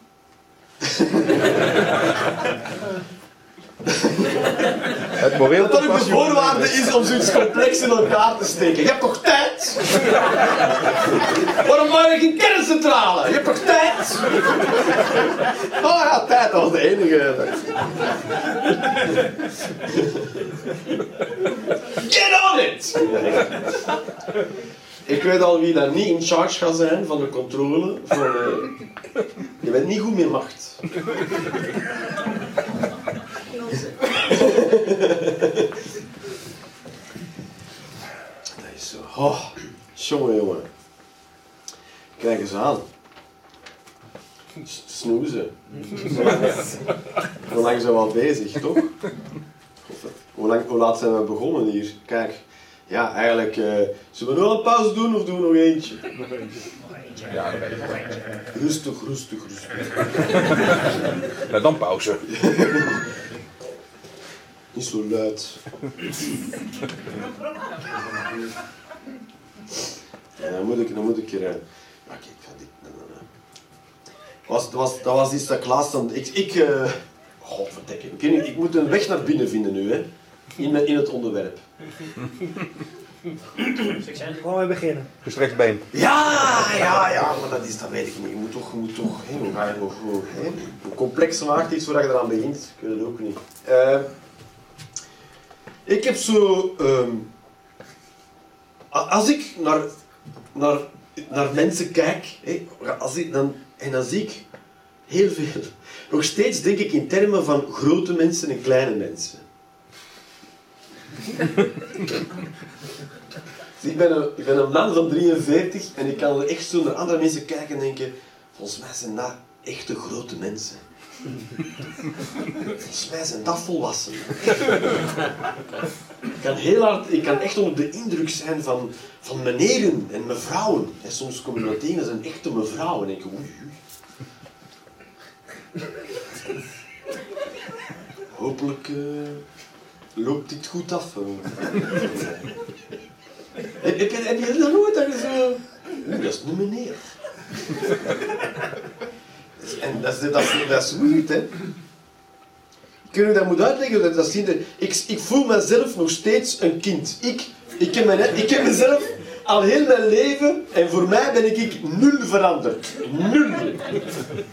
Het moreel Dat dat ook de compassie- voorwaarde is om zoiets complex in elkaar te steken. Je hebt toch tijd? Waarom bouw je geen kerncentrale? Je hebt toch tijd? Oh ja, tijd, dat was de enige. Get on it! Ik weet al wie daar niet in charge gaat zijn van de controle. Van, eh, je bent niet goed met macht. Dat is zo. Oh, jongen, jongen. Kijk eens aan. S- Snoezen. Hoe lang zijn we al bezig, toch? Hoe, lang, hoe laat zijn we begonnen hier? Kijk. Ja, eigenlijk... eh, zullen we nog een pauze doen of doen we nog eentje? Ja, nog even. Rustig, rustig, rustig. Nou, dan pauze. Niet zo luid. Ja, dan moet ik, dan moet ik er... eh, Ja, kijk, ik ga dit... nee, nee, nee. Was, dat, was, dat was iets dat Klaas dan... Ik... ik eh, Godverdikke. Ik, ik moet een weg naar binnen vinden nu, hè. In, in het onderwerp. Gewoon weer beginnen. Gestrekt been. Ja, ja, ja, maar dat is, dat weet ik niet. Je moet toch, je moet toch, hoe ga je nog, hoe, complexer maakt iets voordat je eraan begint, ik weet het ook niet. Eh, ik heb zo, ehm, als ik naar, naar, naar mensen kijk, als ik dan, en dan zie ik heel veel, nog steeds denk ik in termen van grote mensen en kleine mensen. Ik ben, een, ik ben een man van 43 en ik kan echt zo naar andere mensen kijken en denken, volgens mij zijn dat echte grote mensen. Mij zijn dat volwassenen. ik, kan heel hard, ik kan echt onder de indruk zijn van, van meneren en mevrouwen. En soms kom je tegen, dat zijn echte mevrouwen. En ik. Hopelijk eh, loopt dit goed af. Heb, heb, heb je dat nooit dat. Oeh, dat is een meneer. En dat is, dat is, weird, hè. Kun je dat moet uitleggen? Dat, is ik, ik voel mezelf nog steeds een kind. Ik, ik, heb mijn, ik heb mezelf al heel mijn leven, en voor mij ben ik, ik nul veranderd. Nul. Ik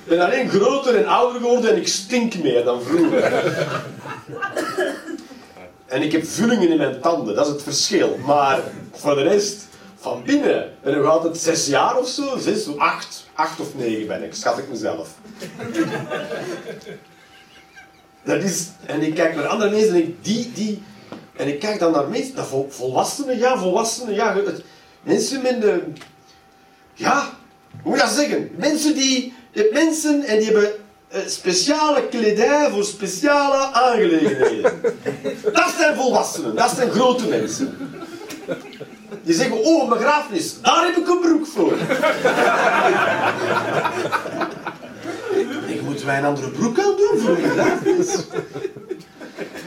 ben alleen groter en ouder geworden en ik stink meer dan vroeger. En ik heb vullingen in mijn tanden, dat is het verschil. Maar voor de rest, binnen ik nog altijd zes jaar of zo, zes acht. Acht of negen ben ik, schat ik mezelf. Dat is, en ik kijk naar andere mensen en ik, die, die, en ik kijk dan naar mensen, naar vol- volwassenen, ja, volwassenen, ja, het- mensen met de, ja, hoe moet je dat zeggen? Mensen die, mensen en die hebben eh, speciale kledij voor speciale aangelegenheden. Dat zijn volwassenen, dat zijn grote mensen. Die zeggen, oh, een begrafenis, daar heb ik een broek voor. Ik moet wij een andere broek aan doen voor een begrafenis.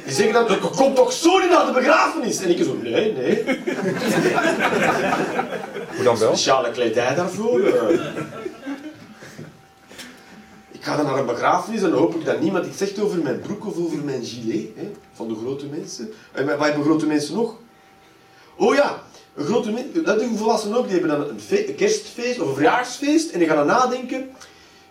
Die zeggen dan, dat komt toch zo niet naar de begrafenis? En ik zo, nee, nee. Hoe dan wel? Speciale kledij daarvoor. eh. Ik ga dan naar een begrafenis en hoop ik dat niemand iets zegt over mijn broek of over mijn gilet. Hè, van de grote mensen. En wat hebben grote mensen nog? Oh ja, een grote dat doen volwassenen ook. Die hebben dan een, fe- een kerstfeest of een verjaarsfeest en die gaan dan nadenken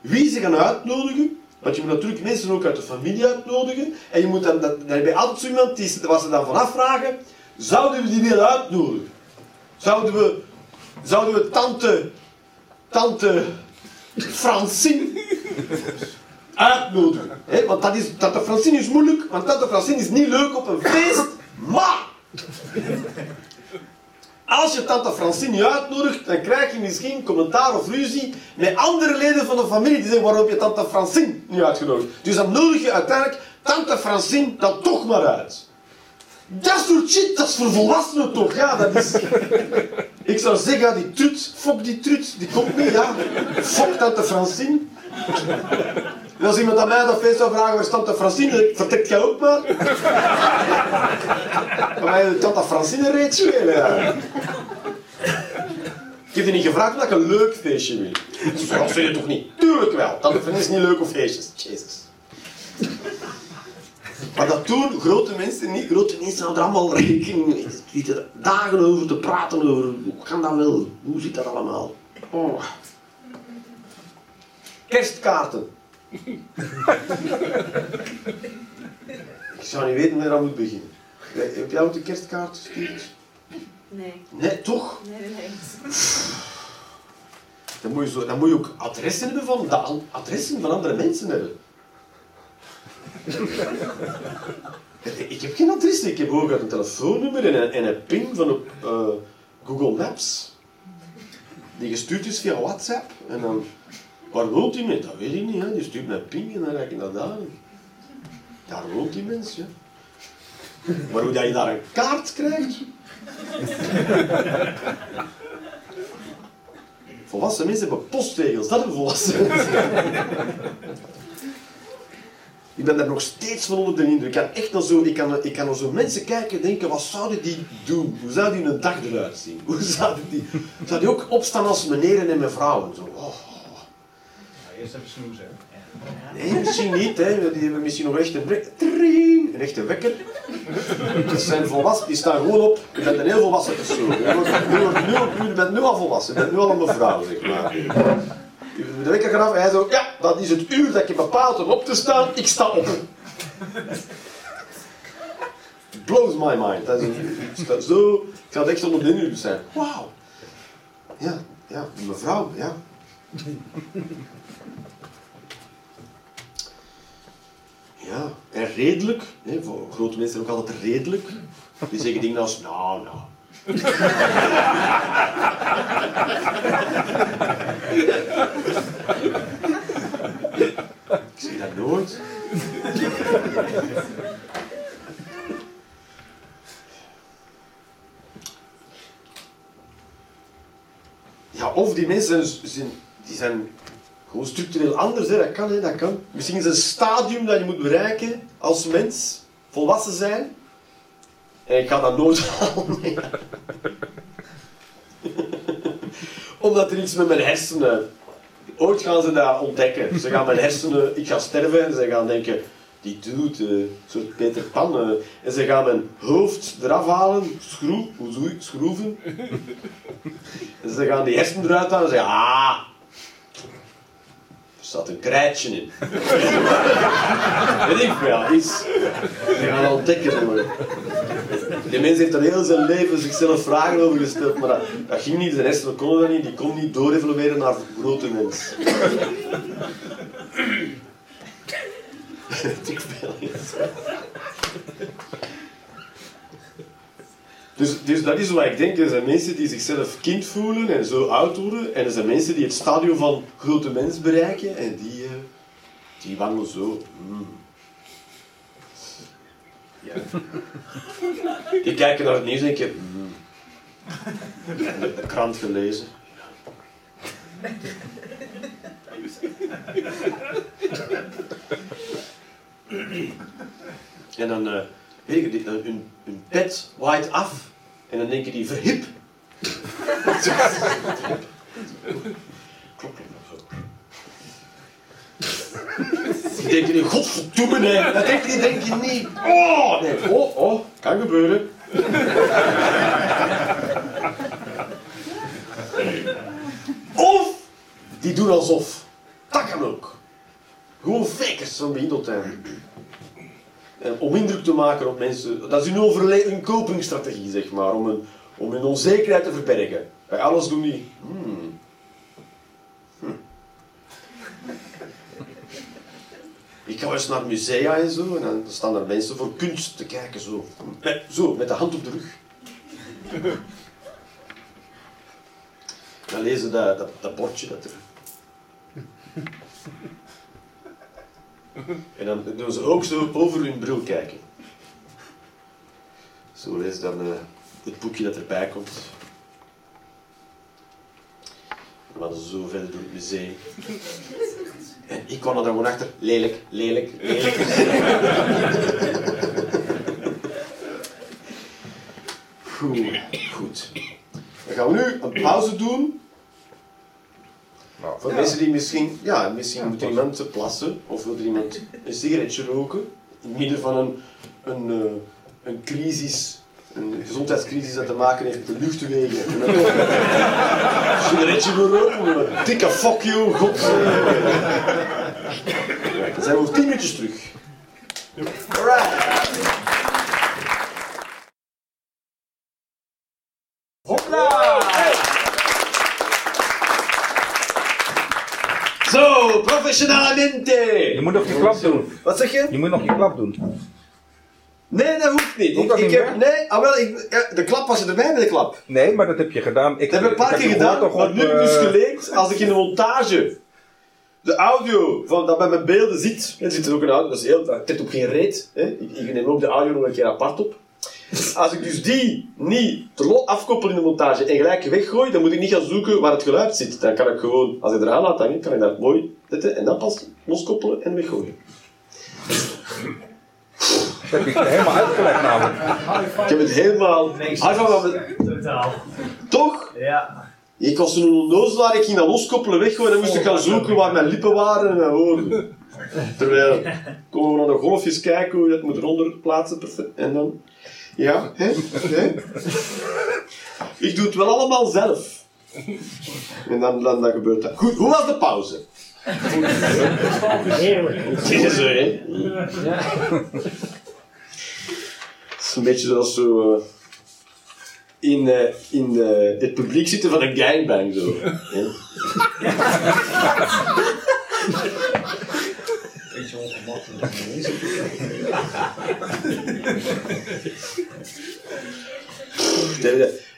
wie ze gaan uitnodigen. Want je moet natuurlijk mensen ook uit de familie uitnodigen. En je moet dan, dat, dan heb altijd zo iemand die, waar ze dan van afvragen, zouden we die willen uitnodigen? Zouden we, zouden we tante, tante Francine uitnodigen? Want dat is, tante Francine is moeilijk, want tante Francine is niet leuk op een feest, maar... Als je tante Francine niet uitnodigt, dan krijg je misschien commentaar of ruzie met andere leden van de familie die zeggen waarom je tante Francine niet uitgenodigd. Dus dan nodig je uiteindelijk tante Francine dan toch maar uit. Dat soort shit, dat is voor volwassenen toch? Ja, dat is... Ik zou zeggen, die trut, fok die trut, die komt niet, ja. Fok tante Francine. Als iemand aan mij dat feest zou vragen, waar is tante Francine? Vertrekt jij ook maar? Kan mij tante Francine reeds spelen, ja. Ik heb je niet gevraagd omdat ik een leuk feestje wil. Dat zeg je toch niet? Tuurlijk wel. Francine is niet leuk op feestjes. Jezus. Maar dat doen grote mensen niet. Grote mensen hadden er allemaal rekening zitten er dagen over te praten over hoe kan dat wel? Hoe zit dat allemaal? Oh. Kerstkaarten. Ik zou niet weten waar ik aan moet beginnen. Heb jij ook de kerstkaart gestuurd? Nee, Nee, toch? nee, nee. Dan moet je, zo, dan moet je ook adressen hebben van, de adressen van andere mensen hebben. ik heb geen adres, ik heb ook een telefoonnummer en een, en een ping van op eh, Google Maps. Die gestuurd is via WhatsApp. En dan, waar woont die mens? Dat weet ik niet. Hè. Die stuurt een ping en dan ga ik naar daar. Daar woont die mens, ja. Maar hoe dat je daar een kaart krijgt... Volwassen mensen hebben postregels, dat hebben volwassen mensen. ik ben daar nog steeds van onder de indruk. Ik kan echt naar zo, ik kan, ik kan zo mensen kijken en denken, wat zouden die doen? Hoe zou die een dag eruit zien? Hoe zouden die... Zou die ook opstaan als meneer en mevrouw? Zo, oh. Eerst even snoezen. Nee, misschien niet. Hè. Die hebben misschien nog echt een, een echte wekker. Dat zijn volwassen, die staan gewoon op. Je bent een heel volwassen persoon. Je bent nu al volwassen. Je bent nu al een mevrouw, zeg maar. De wekker vanaf en hij zo, ja, dat is het uur dat je bepaalt om op te staan. Ik sta op. Blows my mind. Dat is zo, ik ga echt onder de indruk zijn. Wauw. Ja, ja, mevrouw, ja. Ja, en redelijk. Hè, voor grote mensen zijn ook altijd redelijk. Die zeggen dingen als, nou, nou. Ik zie dat nooit. Ja, of die mensen zijn, die zijn gewoon structureel anders, hè. dat kan, hè. dat kan. Misschien is een stadium dat je moet bereiken als mens, volwassen zijn. En ik ga dat nooit halen. Omdat er iets met mijn hersenen... Ooit gaan ze dat ontdekken. Ze gaan mijn hersenen... Ik ga sterven en ze gaan denken... Die eh, een soort Peter Pan. eh. en ze gaan mijn hoofd eraf halen. Schroef? Schroeven. En ze gaan die hersenen eruit halen en zeggen... Ah, er staat een krijtje in. Weet ik wel, iets. Ze gaan ontdekken. Maar. Die mens heeft er heel zijn leven zichzelf vragen over gesteld, maar dat, dat ging niet. Zijn hersenen konden dat niet. Die kon niet doorevolueren naar grote mens. Ik veel. Dus, dus dat is wat ik denk. Er zijn mensen die zichzelf kind voelen en zo oud worden. En er zijn mensen die het stadium van grote mens bereiken. En die, eh, die wandelen zo. Hmm. Ja. Die kijken naar het nieuws en denken... De, de krant gelezen. En dan, eh weet ik, die- hun, hun pet waait af. En dan denken die verhip. Die denken niet, godverdomme nee. Dat denk je, denk je niet. Oh, nee. Oh, oh, kan gebeuren. Of, die doen alsof. Dat kan ook. Gewoon fakers van. En om indruk te maken op mensen. Dat is hun, overle- hun copingstrategie, zeg maar. Om hun, om onzekerheid te verbergen. Bij alles doen die. Hmm. Hm. Ik ga eens naar musea en zo. En dan staan er mensen voor kunst te kijken. Zo, met, zo, met de hand op de rug. Dan lezen dat, dat, dat bordje dat er. En dan doen ze ook zo over hun bril kijken. Zo lees dan eh, het boekje dat erbij komt. En dan zo verder door het museum. En ik kwam er dan gewoon achter. Lelijk, lelijk, lelijk. Goed, goed. Dan gaan we nu een pauze doen. Nou, Voor mensen die misschien, ja, misschien moet er iemand plassen of wil er iemand een sigaretje roken. in het midden van een, een, eh, een crisis, een gezondheidscrisis dat te maken heeft met de luchtwegen. En dan een sigaretje wil roken, een dikke fuck you, god. Dan zijn we over tien minuutjes terug. Alright. Zo, professionalmente! Je moet nog je klap doen. Wat zeg je? Je moet nog je klap doen. Nee, dat hoeft niet. Hoeft Ik, dat ik niet heb, meer? nee, ah, wel, ik, ja, de klap was erbij bij de klap. Nee, maar dat heb je gedaan. Ik, Dat heb ik een paar keer gedaan, maar op, nu heb ik dus eh, geleerd, als ik in de montage de audio van, dat bij mijn beelden zit, er zit er ook een audio, dat is heel, dat op geen reet, hè. Ik, ik neem ook de audio nog een keer apart op. Als ik dus die niet te afkoppel in de montage en gelijk weggooi, dan moet ik niet gaan zoeken waar het geluid zit. Dan kan ik gewoon, als ik eraan laat hangen, kan ik dat mooi zetten en dan pas loskoppelen en weggooien. Dat heb je helemaal uitgelegd namelijk. Ik heb het helemaal... Mijn- Totaal. Toch? Ja. Ik was toen een onnozelaar, ik ging dat loskoppelen, weggooien, dan moest ik gaan zoeken waar mijn lippen waren en mijn. Terwijl, komen we naar de golfjes kijken hoe je dat moet eronder plaatsen, perfect. En dan, ja, hè. Ik doe het wel allemaal zelf. En dan, dan, dan gebeurt dat. Goed, hoe was de pauze? Heerlijk. Deze, hè. Het is een beetje zoals zo... eh, in, eh, in eh, het publiek zitten van een gangbang, zo.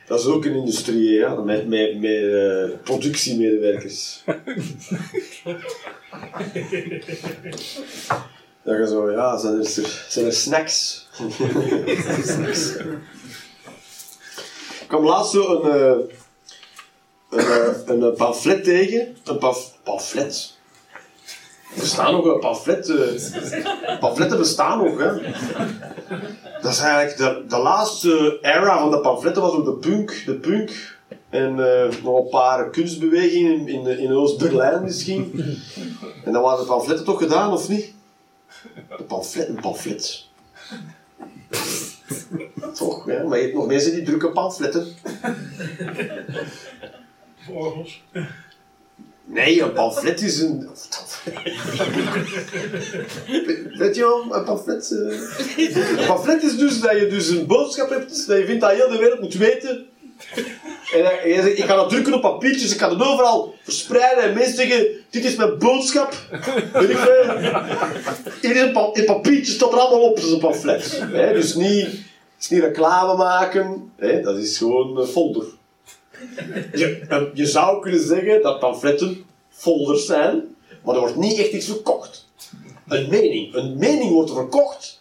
Dat, is ook een industrie, ja, met, met, met eh, productiemedewerkers. Dat je zo, ja, zijn er, zijn er snacks? snacks. Ik kwam laatst zo een, eh, een, eh, een, eh, pamflet tegen. Een pamf- pamflet. Bestaan nog een pamflet. eh, pamfletten bestaan nog, hè. Dat is eigenlijk de, de laatste era van de pamfletten was ook de punk. De punk. En eh, nog een paar kunstbewegingen in, in, Oost-Berlijn misschien. En dan waren de pamfletten toch gedaan, of niet? De pamflet, een pamflet. Toch, ja. Maar je hebt nog mensen die drukken pamfletten. Orgels. Nee, een pamflet is een... Weet je wel, een pamflet... eh, Een pamflet is dus dat je dus een boodschap hebt, dat je vindt dat heel de wereld moet weten. En ik ga dat drukken op papiertjes, ik ga het overal verspreiden en mensen zeggen, dit is mijn boodschap. Weet ik veel. In, een pa staat er allemaal op, een pamflet. Dus niet, is niet reclame maken, dat is gewoon een folder. Je, je zou kunnen zeggen dat pamfletten folders zijn, maar er wordt niet echt iets verkocht. Een mening. Een mening wordt verkocht.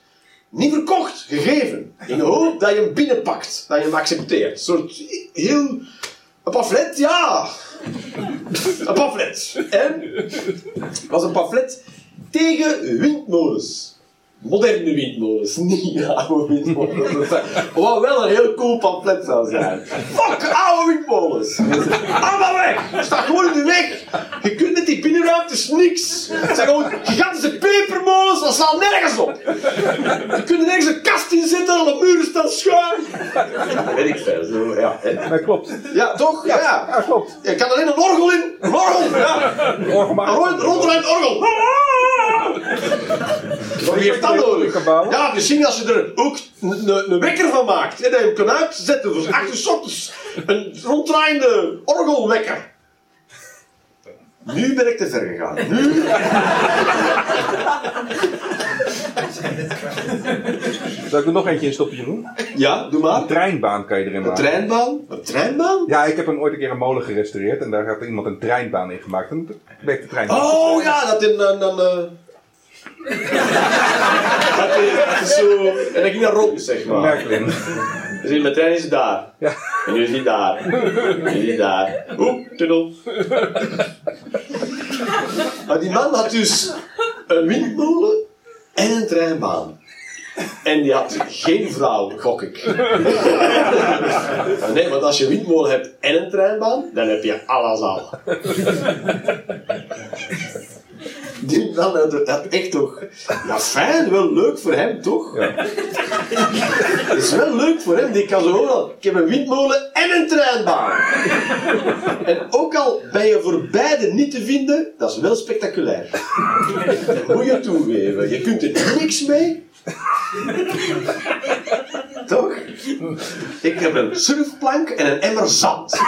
Niet verkocht, gegeven. In de hoop dat je hem binnenpakt, dat je hem accepteert. Een soort heel... Een pamflet, ja. Een pamflet. En was een pamflet tegen windmolens. Moderne windmolens, niet oude windmolens. Wat wel een heel cool pamflet zou zijn. Fuck oude windmolens! Allemaal weg! Staat gewoon in de weg! Je kunt met die binnenruimtes niks! Het zijn gewoon gigantische pepermolens, dat staat nergens op! Je kunt er nergens een kast in zetten, alle muren staan schuin! Dat weet ik veel, zo, ja. hè. Dat klopt. Ja, toch? Ja, ja. Ja, klopt. Je kan alleen een orgel in! Een orgel! Ja! Orgel Een rond- orgel! Wat heeft dat nodig? Ja, misschien als je er ook een, een- een wekker van maakt. Hè, dat je hem kan uitzetten voor 8 uur 's ochtends. Een ronddraaiende orgelwekker. Nu ben ik te ver gegaan. Nu. Zal ik er nog eentje in stoppen, Jeroen? Ja, doe maar. Een treinbaan kan je erin Een maken. treinbaan? Een treinbaan? Ja, ik heb een, ooit een keer een molen gerestaureerd en daar had iemand een treinbaan in gemaakt. En toen bleek de trein. Oh ja, dat in een. een, eh, dat, is, zo. En dan ging dat rond, zeg maar. Merklin. Dus mijn trein is daar. Ja. En nu is die daar. Nu is die daar. Oeh, tunnel. Maar die man had dus een windmolen en een treinbaan. En die had geen vrouw, gok ik. Nee, want als je een windmolen hebt en een treinbaan, dan heb je alles al. Die, dan had echt toch... Ja, fijn, wel leuk voor hem, toch? Ja. Het is wel leuk voor hem, die kan zo overal... Ik heb een windmolen en een treinbaan. En ook al ben je voor beide niet te vinden, dat is wel spectaculair. Dat moet je toegeven. Je kunt er niks mee. Toch? Ik heb een surfplank en een emmer zand.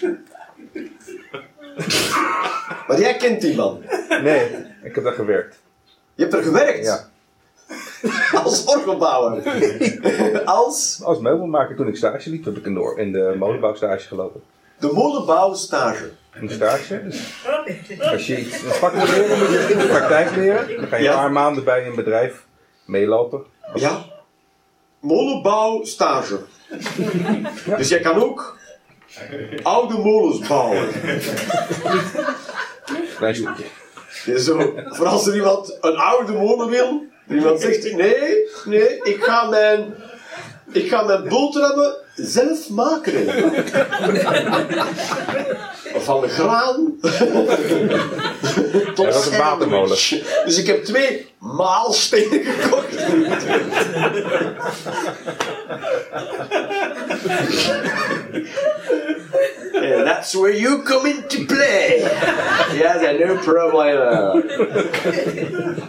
Maar jij kent die man. Nee, ik heb daar gewerkt. Je hebt er gewerkt. Ja. Als orgelbouwer. Als Als meubelmaker toen ik stage liep, heb ik in de, in de molenbouwstage gelopen. de molenbouwstage. Een stage. Dus als je iets een vak wil leren, moet je het in de praktijk leren. Dan ga je Ja. een paar maanden bij een bedrijf meelopen. Ja. Molenbouwstage. Dus jij kan ook oude molens bouwen. Ja, zo, voor als er iemand een oude molen wil, iemand zegt, nee, nee, ik ga mijn, ik ga mijn boterhammen zelf maken. Van de graan tot Ja, dat is een watermolen. Dus ik heb twee maalstenen gekocht. That's where you come into play. Yes, I no problem.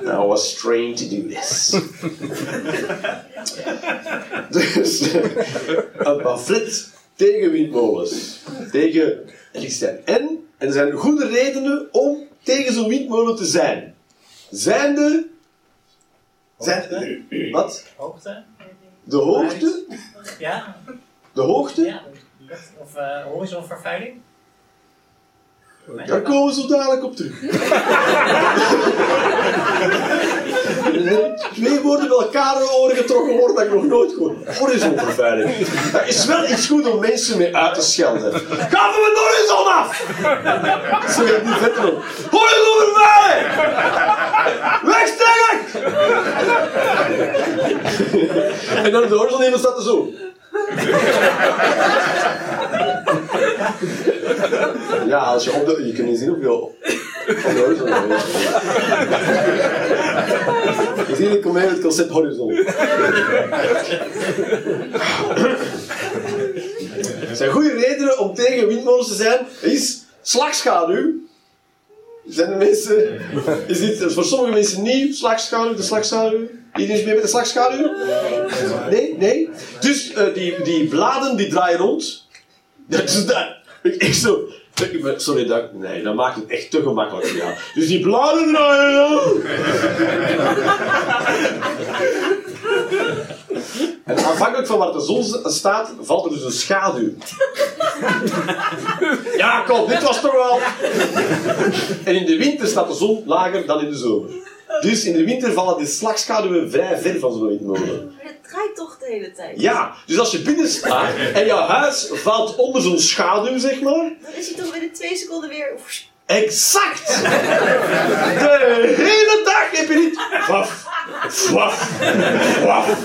I was trained to do this. dus een pamflet tegen windmolens. Tegen elektriciteit. En er zijn goede redenen om tegen zo'n windmolen te zijn. Zijn de... Zijn, wat? Hoogte? De hoogte? Ja, De hoogte? ja. Of uh, horizonvervuiling? Daar komen we zo dadelijk op terug. Twee woorden bij elkaar in de oren getrokken worden dat ik nog nooit gehoord. Horizonvervuiling. Dat is wel iets goed om mensen mee uit te schelden. Ga van mijn horizon af! Zo je niet vet doen. Horizonvervuiling! Wegstrekken! en dan op de horizon iemand staat er zo. Ja, als je op de... Je kunt niet zien de horizon. Je ziet, ik kom het concept horizon. Zijn goede redenen om tegen windmolens te zijn. Is slagschaduw. Zijn de mensen... Is dit voor sommige mensen nieuw? Slagschaduw, de slagschaduw? Iedereen is mee met de slagschaduw? Nee? Nee? Dus eh, die, die bladen die draaien rond. Dat is dat. Ik, zo... Sorry, dat, nee, dat maakt het echt te gemakkelijk voor. Dus die bladen draaien. En afhankelijk van waar de zon staat, valt er dus een schaduw. Ja, kom, dit was toch wel... En in de winter staat de zon lager dan in de zomer. Dus in de winter vallen die slagschaduwen vrij ver van zo'n windmolen. Draait toch de hele tijd? Ja, dus als je binnen staat en jouw huis valt onder zo'n schaduw, zeg maar. Dan is hij toch binnen twee seconden weer... Exact! De hele dag heb je niet... Waf, waf, waf.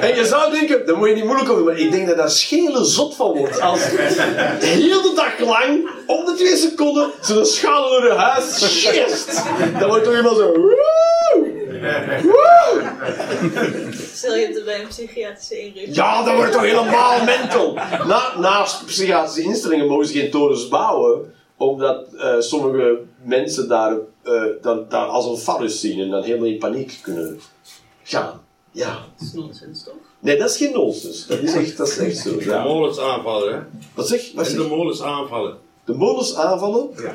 En je zou denken, daar moet je niet moeilijk over doen, maar ik denk dat daar schele zot van wordt. Als de hele dag lang, om de twee seconden, zo'n schaduw door je huis sjeest. Dan wordt toch iemand zo... Woe! Woe! Stel je hebt er bij een psychiatrische inrichting. Ja, dat wordt toch helemaal mental. Na, naast psychiatrische instellingen mogen ze geen torens bouwen, omdat eh, sommige mensen daar, eh, dat, daar als een farus zien en dan helemaal in paniek kunnen gaan. Ja. Dat is nonsens, toch? Nee, dat is geen nonsens. Dat is echt, dat is echt zo. De Ja. molens aanvallen, hè? Wat zeg? Wat En zeg? de molens aanvallen. De molens aanvallen? Ja.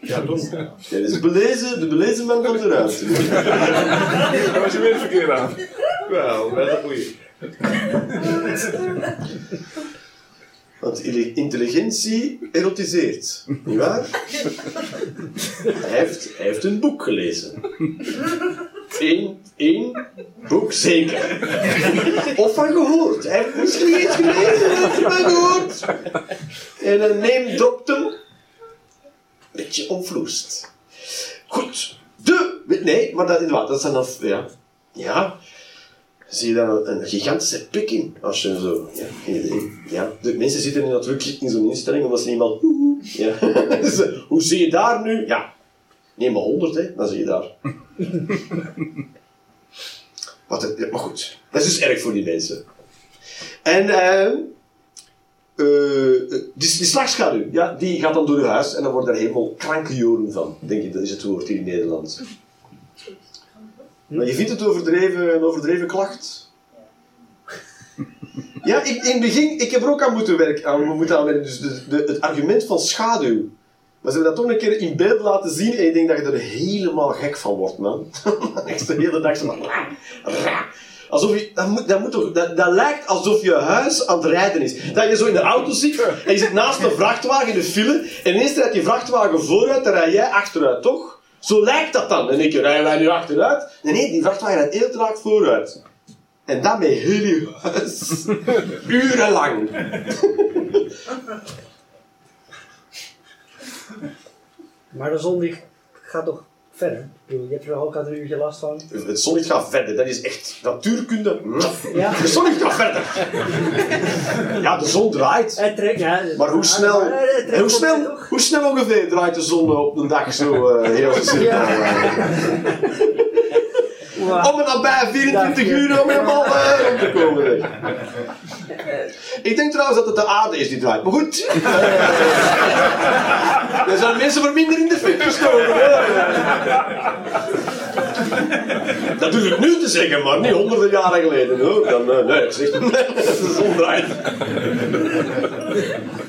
Ja, toch? Ja, dat is belezen, de belezen man van de ruimte. Daar was je weer verkeerd aan. Wel, wel een goeie. Want intelligentie erotiseert, nietwaar? hij, heeft, hij heeft een boek gelezen. Eén, één boek zeker. Of van gehoord. Hij heeft misschien iets gelezen, hij heeft ervan gehoord. En dan neemt dropt hem. Beetje onvloest. Goed. De... Nee, maar dat, inderdaad, dat zijn dan... Ja. Ja. zie je dan een, gigantische pik in. Als je zo, ja, geen idee. Ja, de mensen zitten nu natuurlijk in zo'n instelling omdat ze iemand. Ja. Dus, hoe zie je daar nu? Ja, neem maar 100, hè, dan zie je daar. Wat maar goed, dat is dus erg voor die mensen. En eh, eh, die, die slagschaduw, ja, die gaat dan door je huis en dan wordt er helemaal krankenjoren van. Denk ik, dat is het woord hier in Nederland. Maar je vindt het overdreven, een overdreven klacht? Ja, ik, in het begin, ik heb er ook aan moeten werken. Aan, moeten aanwerken. Dus de, het argument van schaduw. Maar ze hebben dat toch een keer in beeld laten zien en ik denk dat je er helemaal gek van wordt, man. Echt de hele dag zo van... Alsof je, dat, moet, dat, moet toch, dat, dat lijkt alsof je huis aan het rijden is. Dat je zo in de auto zit en je zit naast een vrachtwagen in de file en ineens rijdt die vrachtwagen vooruit, dan rij jij achteruit, toch? Zo lijkt dat dan. En ik rijden wij nu achteruit? Nee, nee, die vrachtwagen rijdt heel traag vooruit. En dat met heel je huis. Urenlang. Maar de zon die gaat toch verder? Ik bedoel, je hebt er ook al een uurtje last van. Het zonnetje gaat verder, dat is echt natuurkunde. Ja. De zonnetje gaat verder. Ja, de zon draait. Het trekt, ja. Maar hoe snel, eh, hoe snel, hoe snel ongeveer draait de zon op een dag zo eh, heel cirkel? Om er nabij 24 uur om helemaal eh, rond te komen. Ik denk trouwens dat het de aarde is die draait. Maar goed. er zijn mensen voor minder in de fik gestoken. Dat durf ik nu te zeggen, maar niet honderden jaren geleden. Hoor. Dan, eh, nee, de zon draait.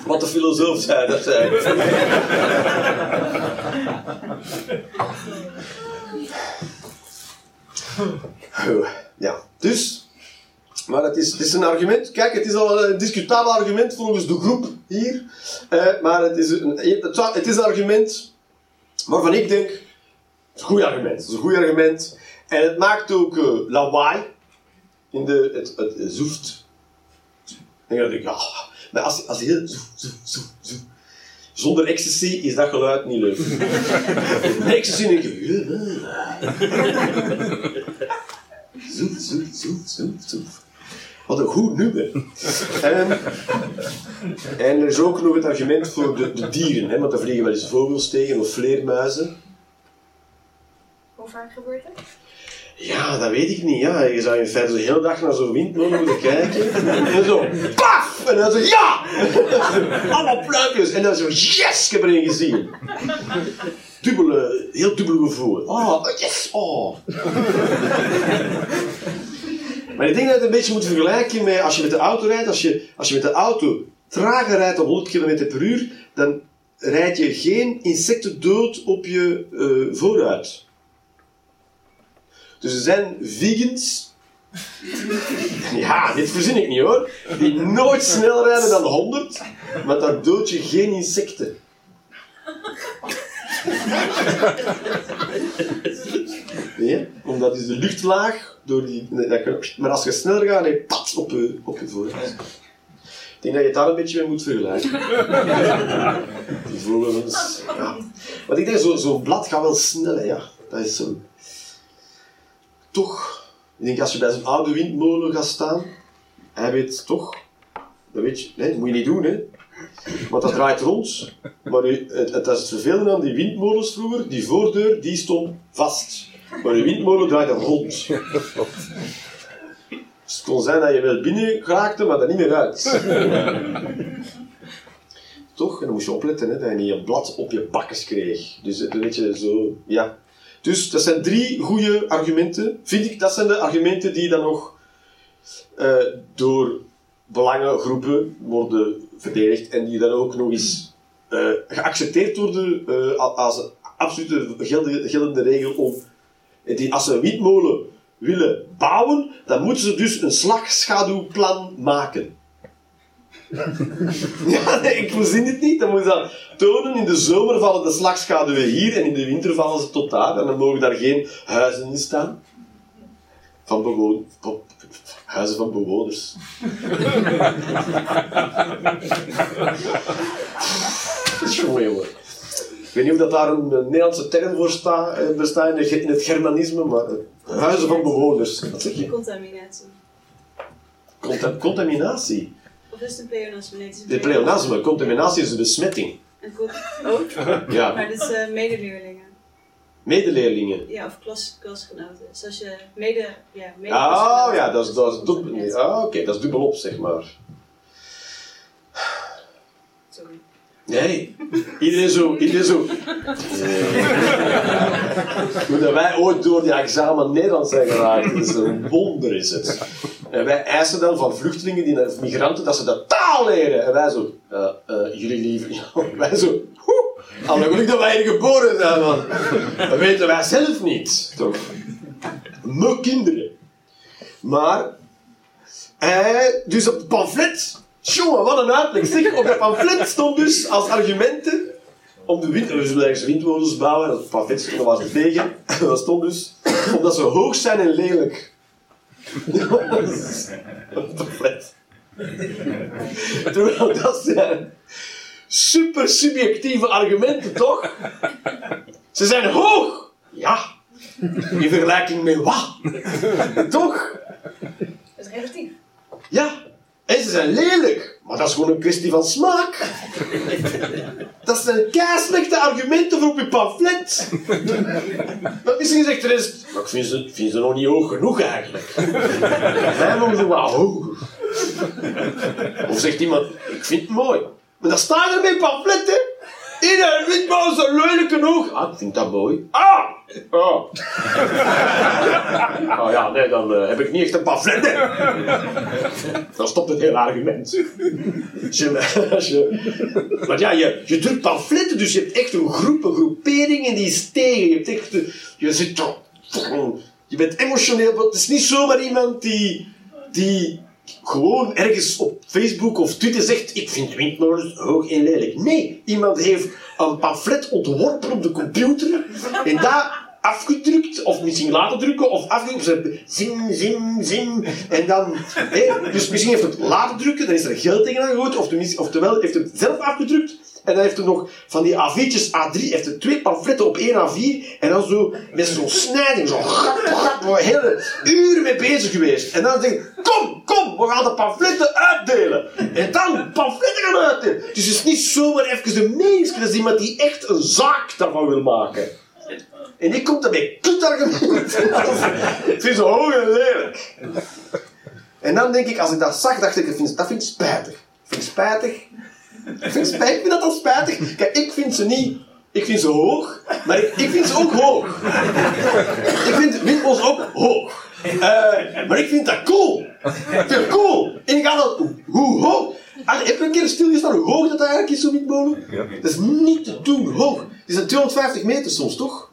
Wat de filosoof zei, dat zei ik. Ja, dus. Maar het is, het is een argument. Kijk, het is al een discutabel argument volgens de groep hier. Eh, maar het is, een, het, is een argument waarvan ik denk. Het is een goed argument. Het is een goed argument. En het maakt ook eh, lawaai. In de, het, zoeft. En dan denk ik, ja. Maar als, als heel. Zonder ecstasy is dat geluid niet leuk. Met ecstasy denk je. Zoef, zoef, zoef, zoef, zoef. Wat een goed nummer. En, en er is ook nog het argument voor de, de dieren. Hè, want er vliegen wel eens vogels tegen of vleermuizen. Hoe vaak gebeurt het? Ja, dat weet ik niet. Ja, je zou in feite de hele dag naar zo'n windmolen moeten kijken. En zo, paf! En dan zo, ja! Allemaal pluimpjes. En dan zo, yes! Ik heb er een gezien. Dubbele, heel dubbel gevoel. Oh, yes! Oh. Maar ik denk dat je het een beetje moet vergelijken met als je met de auto rijdt. Als je, als je met de auto trager rijdt dan 100 km per uur, dan rijd je geen insecten dood op je eh, vooruit. Dus er zijn vegans. Ja, dit verzin ik niet hoor. Die nooit sneller rijden dan 100, maar daar dood je geen insecten. Nee, omdat is de luchtlaag door die. nee, dat je- Maar als je sneller gaat, dan pat op je, op je vooruit. Ik denk dat je het daar een beetje mee moet vergelijken. Die vogels. Ja. Want ik denk, zo- zo'n blad gaat wel snel, hè, ja. Dat is zo. Toch, ik denk als je bij zo'n oude windmolen gaat staan, hij weet toch, dat weet je, nee, dat moet je niet doen, hè. Want dat draait rond. Maar u- het, het, is het vervelende aan die windmolens vroeger, die voordeur, die stond vast. Maar de windmolen draaide rond. Dus het kon zijn dat je wel binnen geraakte, maar er niet meer uit. Toch? En dan moest je opletten, hè, dat je niet een blad op je bakkes kreeg. Dus een beetje zo, ja. Dus dat zijn drie goede argumenten. Vind ik, dat zijn de argumenten die dan nog eh, door belangengroepen worden verdedigd en die dan ook nog eens eh, geaccepteerd worden eh, als een absolute geldende, geldende regel om die, als ze een windmolen willen bouwen, dan moeten ze dus een slagschaduwplan maken. ja, nee, ik verzin dit niet. Dan moeten ze dat tonen. In de zomer vallen de slagschaduwen hier en in de winter vallen ze tot daar. En dan mogen daar geen huizen in staan. Van bewoon... van- Huizen van bewoners. Jongen, jongen. Ik weet niet of dat daar een, Nederlandse term voor staat, eh, bestaat in, het Germanisme, maar eh, Huizen van bewoners. Wat zeg je? Contaminatie. Conta- contaminatie. Of is het een pleonasme? Nee, het is een De pleonasme, contaminatie is een besmetting. Een ook? Ja. Maar dit is eh, medeleerlingen. Medeleerlingen. Ja, of klas, klasgenoten. Dus als je mede... Ja, mede Ah, ja, dat is, dat is dubbel. nee, Ah, oké, dat is dubbelop, zeg maar. Sorry. Nee, iedereen zo, iedereen zo. Hoe dat wij ooit door die examen Nederlands zijn geraakt, is een wonder is het. En wij eisen dan van vluchtelingen, die, of migranten, dat ze de taal leren. En wij zo, eh, eh, jullie liever, ja, wij zo, al geluk dat wij hier geboren zijn, man. Dat weten wij zelf niet, toch? Mijn kinderen. Maar, eh, dus op het pamflet, jongen, wat een uitleg. Zeg, op dat pamflet stond dus als argumenten om de wind, we zullen windmolens bouwen, dat pamflet stond, was tegen. Dat stond dus, omdat ze hoog zijn en lelijk. Op het pamflet. Terwijl dat zijn super subjectieve argumenten, toch? Ze zijn hoog! Ja. In vergelijking met wat? Toch? Dat is relatief. Ja. En ze zijn lelijk. Maar dat is gewoon een kwestie van smaak. Dat zijn keislechte argumenten voor op je pamflet. Maar misschien zegt er eens... Maar ik vind ze, ik vind ze nog niet hoog genoeg eigenlijk. Wij mogen ze wel hoger. Of zegt iemand... Ik vind het mooi. Maar dat staat er bij pamfletten. Iedereen maar zo lelijk genoeg. Ah, ik vind dat mooi. Ah! Oh. Oh ja, nee, dan eh, heb ik niet echt een pamflet. Dan stopt het hele argument. Als je, als je, want ja, je, je drukt pamfletten, dus je hebt echt een groep, een groepering en die is tegen. Je, hebt echt, eh, je zit toch... Je bent emotioneel, het is niet zomaar iemand die, die gewoon ergens op Facebook of Twitter zegt ik vind windmolens hoog en lelijk. Nee, iemand heeft een pamflet ontworpen op de computer en daar afgedrukt, of misschien laten drukken, of afgedrukt, zim, zim, zim, en dan, dus misschien heeft het laten drukken, dan is er geld tegenaan gegooid, of oftewel heeft het zelf afgedrukt, en dan heeft hij nog van die A4'tjes A3, heeft hij twee pamfletten op één A4, en dan zo met zo'n snijding, zo gat, gat, waar hele uren mee bezig geweest. En dan zeg ik, kom, kom, we gaan de pamfletten uitdelen. En dan pamfletten gaan uitdelen. Dus het is niet zomaar even een meningsje, dat is iemand die echt een zaak daarvan wil maken. En die komt er met kutargumenten. Ik vind ze hoog en lelijk. En dan denk ik, als ik dat zag, dacht ik, ik dat vind ik spijtig. Ik vind het spijtig. Ik vind, spijt, vind dat al spijtig. Kijk, ik vind ze niet... Ik vind ze hoog, maar ik, ik vind ze ook hoog. Ik vind windmolens ook hoog. Eh, maar ik vind dat cool. Ik vind het cool. En ik ga dat... Hoe hoog? Ah, heb je een keer stilgestaan hoe hoog dat eigenlijk is, zo'n windmolen? Dat is niet te doen hoog. Het is een 250 meter soms, toch?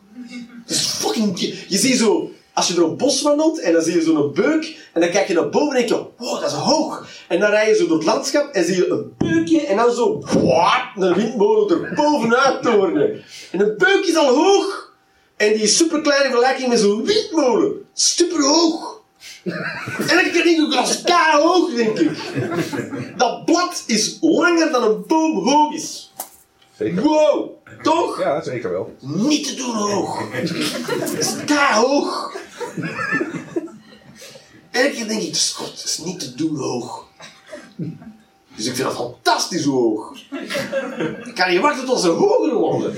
Het is fucking... Je, je ziet zo... Als je door een bos wandelt en dan zie je zo'n beuk en dan kijk je naar boven en denk je, wow, dat is hoog. En dan rij je zo door het landschap en zie je een beukje en dan zo, wat, een windmolen er bovenuit torenen. En een beuk is al hoog. En die is super in vergelijking met zo'n windmolen. Super hoog. Denk ik, dat is hoog, denk ik. Dat blad is langer dan een boom hoog is. Zeker. Wow, toch? Ja, zeker wel. Niet te doen hoog. Is hoog. Elke keer denk ik, het is niet te doen hoog. Dus ik vind dat fantastisch hoog. Ik kan niet wachten tot ze hoger worden.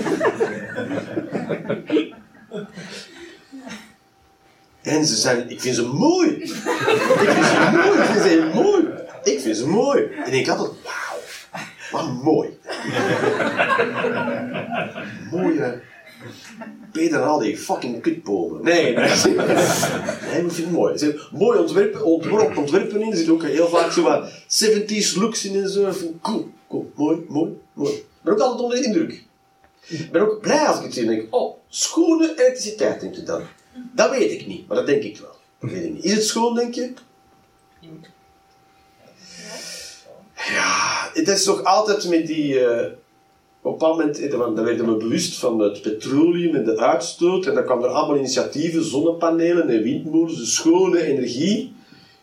En ze zijn, ik vind ze mooi. Ik vind ze mooi, ik vind ze heel mooi. Ik vind ze mooi. En ik had het, wat mooi. Mooie, beter dan al die fucking kutbomen. Nee, nee. Nee, maar ik vind het mooi. Er zitten mooie ontwerpen, ontworpen ontwerpen in. Er zit ook heel vaak zo wat 70s looks in en zo. Ik Cool, cool, mooi, mooi, mooi. Ik ben ook altijd onder de indruk. Ik ben ook blij als ik het zie en denk, oh, schone elektriciteit denk je dan. Dat weet ik niet, maar dat denk ik wel. Dat weet ik niet. Is het schoon, denk je? Ja, het is toch altijd met die... eh, op een moment eh, dan werden we bewust van het petroleum en de uitstoot. En dan kwamen er allemaal initiatieven, zonnepanelen en windmolens, de schone energie.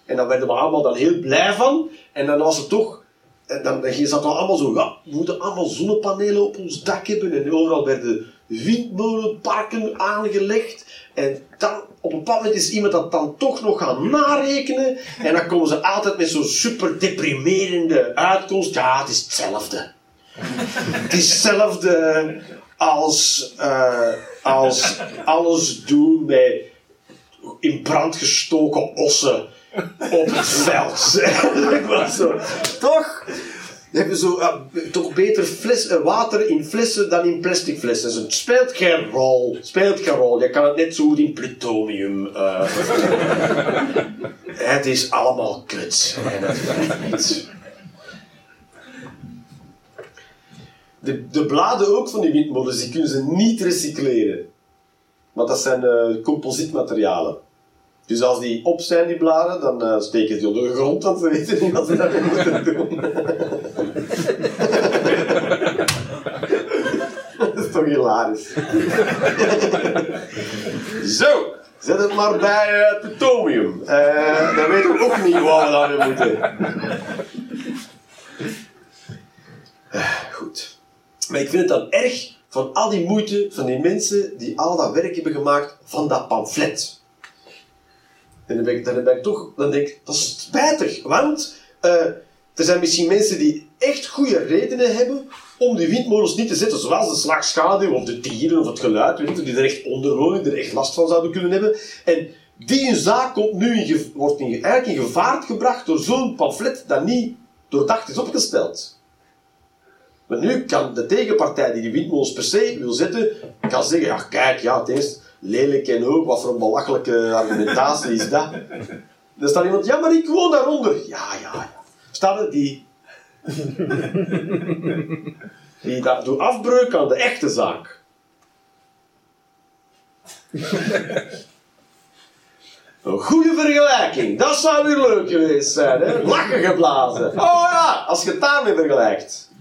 En daar werden we allemaal dan heel blij van. En dan was het toch en dan, dan zat er allemaal zo, we moeten allemaal zonnepanelen op ons dak hebben. En overal werden windmolenparken aangelegd. En dan, op een bepaald moment is iemand dat dan toch nog gaan narekenen. En dan komen ze altijd met zo'n super deprimerende uitkomst. Ja, het is hetzelfde. het is hetzelfde als, eh, als alles doen met in brand gestoken ossen op het veld. Toch? Hebben zo, ja, toch beter fles, eh, water in flessen dan in plastic flessen. Dus het speelt geen rol. Speelt geen rol. Je kan het net zo goed in plutonium. eh, het is allemaal kut. En werkt niet. De, de bladen ook van die windmolens, die kunnen ze niet recycleren. Want dat zijn eh composietmaterialen. Dus als die op zijn, die bladen, dan eh, steken die onder de grond, want ze weten niet wat ze daarmee moeten doen. dat is toch hilarisch. Zo, zet het maar bij eh plutonium. Eh, dan weten we ook niet wat we daarmee moeten. Eh, goed. Maar ik vind het dan erg van al die moeite van die mensen die al dat werk hebben gemaakt van dat pamflet. En dan ben ik, dan ben ik toch, dan denk ik, dat is spijtig. Want eh, er zijn misschien mensen die echt goede redenen hebben om die windmolens niet te zetten, zoals de slagschaduw of de dieren of het geluid, weet je, die er echt onder wonen, die er echt last van zouden kunnen hebben. En die zaak komt nu in, wordt in, eigenlijk in gevaar gebracht door zo'n pamflet dat niet doordacht is opgesteld. Maar nu kan de tegenpartij die die windmolens per se wil zetten, kan zeggen, ja kijk, ja, het is lelijk en ook, wat voor een belachelijke argumentatie is dat. Dan staat iemand, ja, maar ik woon daaronder. Ja, ja, ja. Staat er die... die doet afbreuk aan de echte zaak. Een goede vergelijking, dat zou weer leuk geweest zijn, hè? Lachen geblazen. Oh ja, als je het daarmee vergelijkt.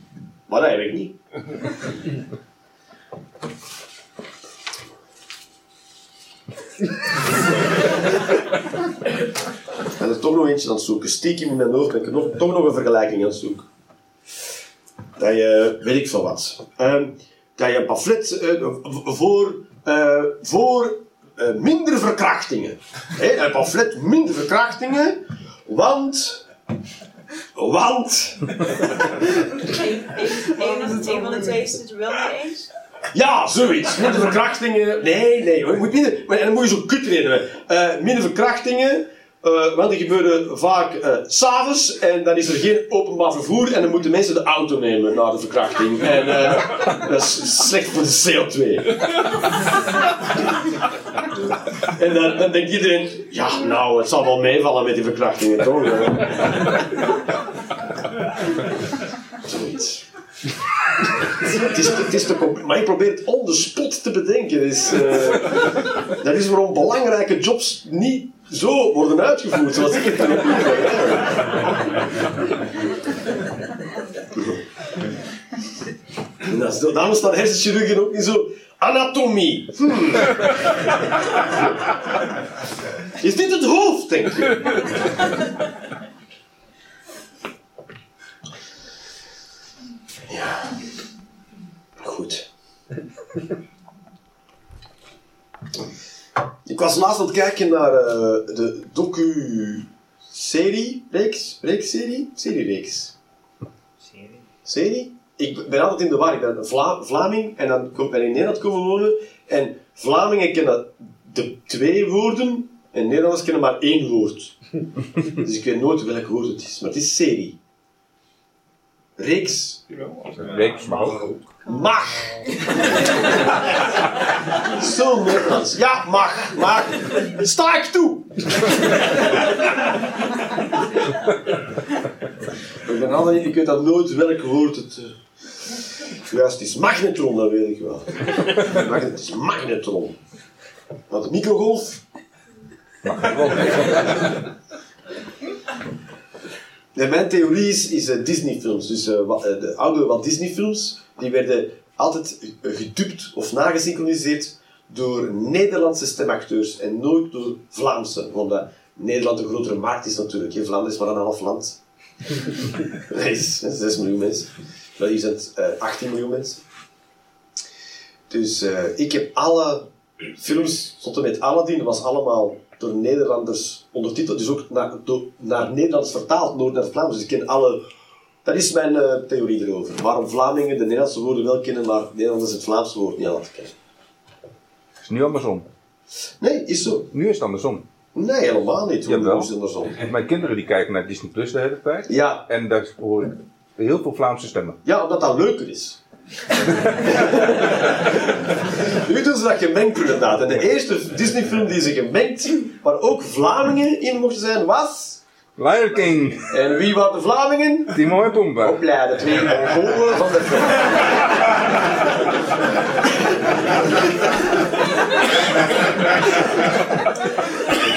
Maar dat heb ik niet. Ben er toch nog eentje aan het zoeken. Stiekem in mijn hoofd ben ik nog, toch nog een vergelijking aan het zoeken. Dat je, weet ik veel wat. Ehm, dat je een pamflet eh, voor, eh, voor eh, minder verkrachtingen. Een pamflet minder verkrachtingen, want... Want... Een van de twee is het er wel mee eens. Ja, zoiets. Minder verkrachtingen. Nee, nee. Moet minder, maar dan moet je zo kut. Eh minder verkrachtingen. Eh, want die gebeuren vaak s s'avonds en dan is er geen openbaar vervoer en dan moeten mensen de auto nemen naar de verkrachting. En eh, dat is slecht voor de CO2. en dan, dan denkt iedereen, ja nou, het zal wel meevallen met die verkrachtingen, toch? Zoiets. Is, is maar je probeert het on the spot te bedenken. Dus, dat is waarom belangrijke jobs niet zo worden uitgevoerd zoals ik het dan heb En dat is- Daarom staan hersenchirurgen ook niet zo. Anatomie. Hmm. Is dit het hoofd, denk je? Ja. Goed. Ik was laatst aan het kijken naar eh, de docu-serie, reeks, reeks-serie? Serie-reeks. Serie. Serie? Ik ben altijd in de war. Ik ben Vla Vlaming en dan kom- ben ik in Nederland komen wonen. En Vlamingen kennen de twee woorden en Nederlanders kennen maar één woord. dus ik weet nooit welk woord het is. Maar het is serie. Reeks. Reeks mag ook. Mag. Zo Nederlands. Ja, mag. Maar sta ik toe. ik, ben altijd, ik weet dan nooit welk woord het eh, juist is. Magnetron, dat weet ik wel. Het is magnetron. Want microgolf... Mijn theorie is, is eh, Disney-films. Dus eh, eh, de oude Walt Disney-films, die werden altijd gedubt of nagesynchroniseerd door Nederlandse stemacteurs en nooit door Vlaamse. Omdat Nederland een grotere markt is natuurlijk. hè. Vlaanderen is maar een half land. Het is 6 miljoen mensen. Maar hier zijn het eh, 18 miljoen mensen. Dus ik heb alle films tot en met Aladdin, dat was allemaal door Nederlanders ondertiteld, dus ook naar, door, naar Nederlands vertaald, Noord naar het Vlaams. Dus ik ken alle... Dat is mijn eh, theorie erover. Waarom Vlamingen de Nederlandse woorden wel kennen, maar Nederlanders het Vlaamse woord niet altijd kennen. Het is nu andersom. Nee, is zo. Nu is het andersom. Nee, helemaal niet. Hoe Jawel. is het andersom? Mijn kinderen die kijken naar Disney Plus de hele tijd. Ja, En daar hoor ik heel veel Vlaamse stemmen. Ja, omdat dat leuker is. Nu doen ze dat gemengd inderdaad. En de eerste Disney-film die ze gemengd, waar ook Vlamingen in mochten zijn, was... Lion King, En wie waren de Vlamingen? Timon en Pumba. Opla, de twee Mongolen van de film.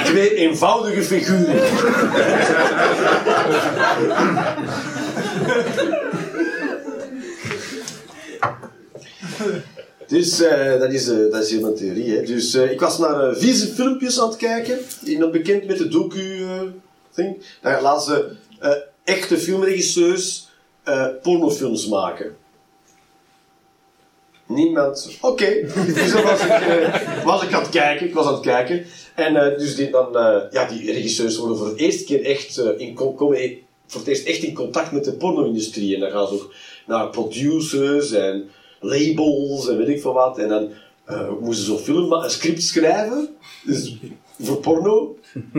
Twee eenvoudige figuren. Dus eh, dat, is, eh, dat is helemaal theorie. Hè. Dus eh, ik was naar vieze filmpjes aan het kijken. Iemand bekend met de docu-thing. Daar laten ze echte filmregisseurs pornofilms maken. Niemand. Oké. dus dan was ik, was ik aan het kijken. Ik was aan het kijken. En dus die, dan, ja, die regisseurs worden voor de eerste keer echt in, komen e- voor het eerst echt in contact met de porno-industrie. En dan gaan ze ook naar producers en labels en weet ik veel wat. En dan eh, moesten ze zo'n film, een script schrijven. Dus voor porno.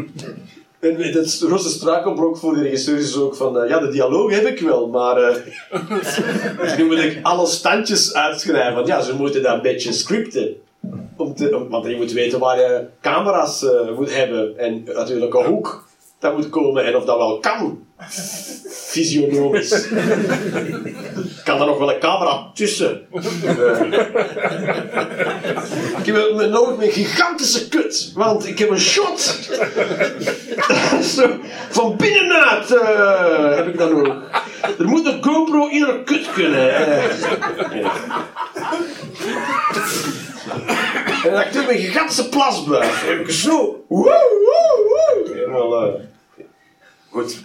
En met het roze struikelblok voor de regisseur is ook van, eh, ja, de dialoog heb ik wel, maar eh, nu moet ik alle standjes uitschrijven. Want ja, ze moeten dat een beetje scripten. Om te, om- want je moet weten waar je camera's eh, moet hebben. En natuurlijk een hoek dat moet komen en of dat wel kan. Fysionomisch. kan er nog wel een camera tussen? Ik heb met nodig met een gigantische kut. Want ik heb een shot. Zo, van binnenuit eh, heb ik dat nodig. Er moet een GoPro in een kut kunnen. En dan heb ik een gigantische plasbuis. En ik zo. Woe, woe, woe. Helemaal. eh, Goed.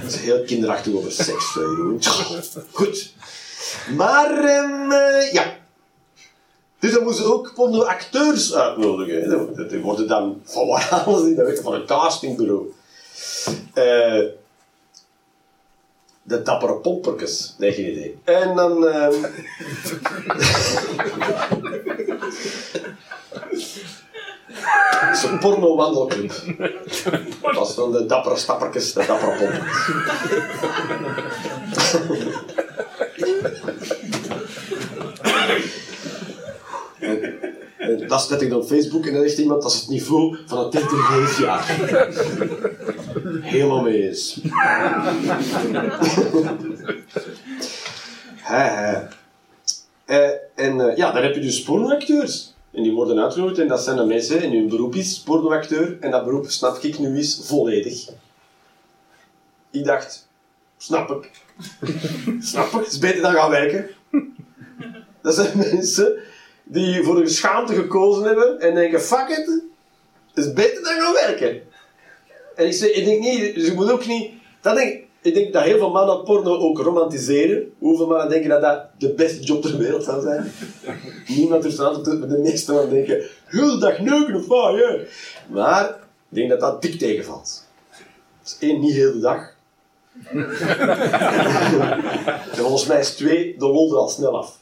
Het is heel kinderachtig over seks, Jeroen. Goed. Maar, ehm, eh, ja. Dus dan moeten ze ook porno acteurs uitnodigen. Dat- Die worden dan van dat weet je, van een castingbureau. Eh de dappere pomperkes. Nee, geen idee. En dan... ehm Het is een porno-wandelclub. Dat is dan de dappere stapperkes, de dappere pomperkes. En- dat zet ik dan op Facebook en dan zegt iemand dat is het niveau van een jaar. Helemaal mee eens. Hè, hè. Eh, en eh, ja, dan heb je dus pornoacteurs. En die worden uitgenodigd en dat zijn de mensen, en hun beroep is pornoacteur. En dat beroep snap ik nu eens volledig. Ik dacht, snap ik. snap ik, is beter dan gaan werken. Dat zijn mensen die voor hun schaamte gekozen hebben en denken, fuck it, is beter dan gaan werken. En ik, zeg, ik denk niet, dus ik moet ook niet, dat denk, ik- denk dat heel veel mannen porno ook romantiseren. Hoeveel mannen denken dat dat de beste job ter wereld zou zijn? Niemand durft aan te de meeste mannen denken, heel dag neuken of wat. Maar ik denk dat dat dik tegenvalt. Is één, niet heel de dag. en volgens mij is twee, de lol er al snel af.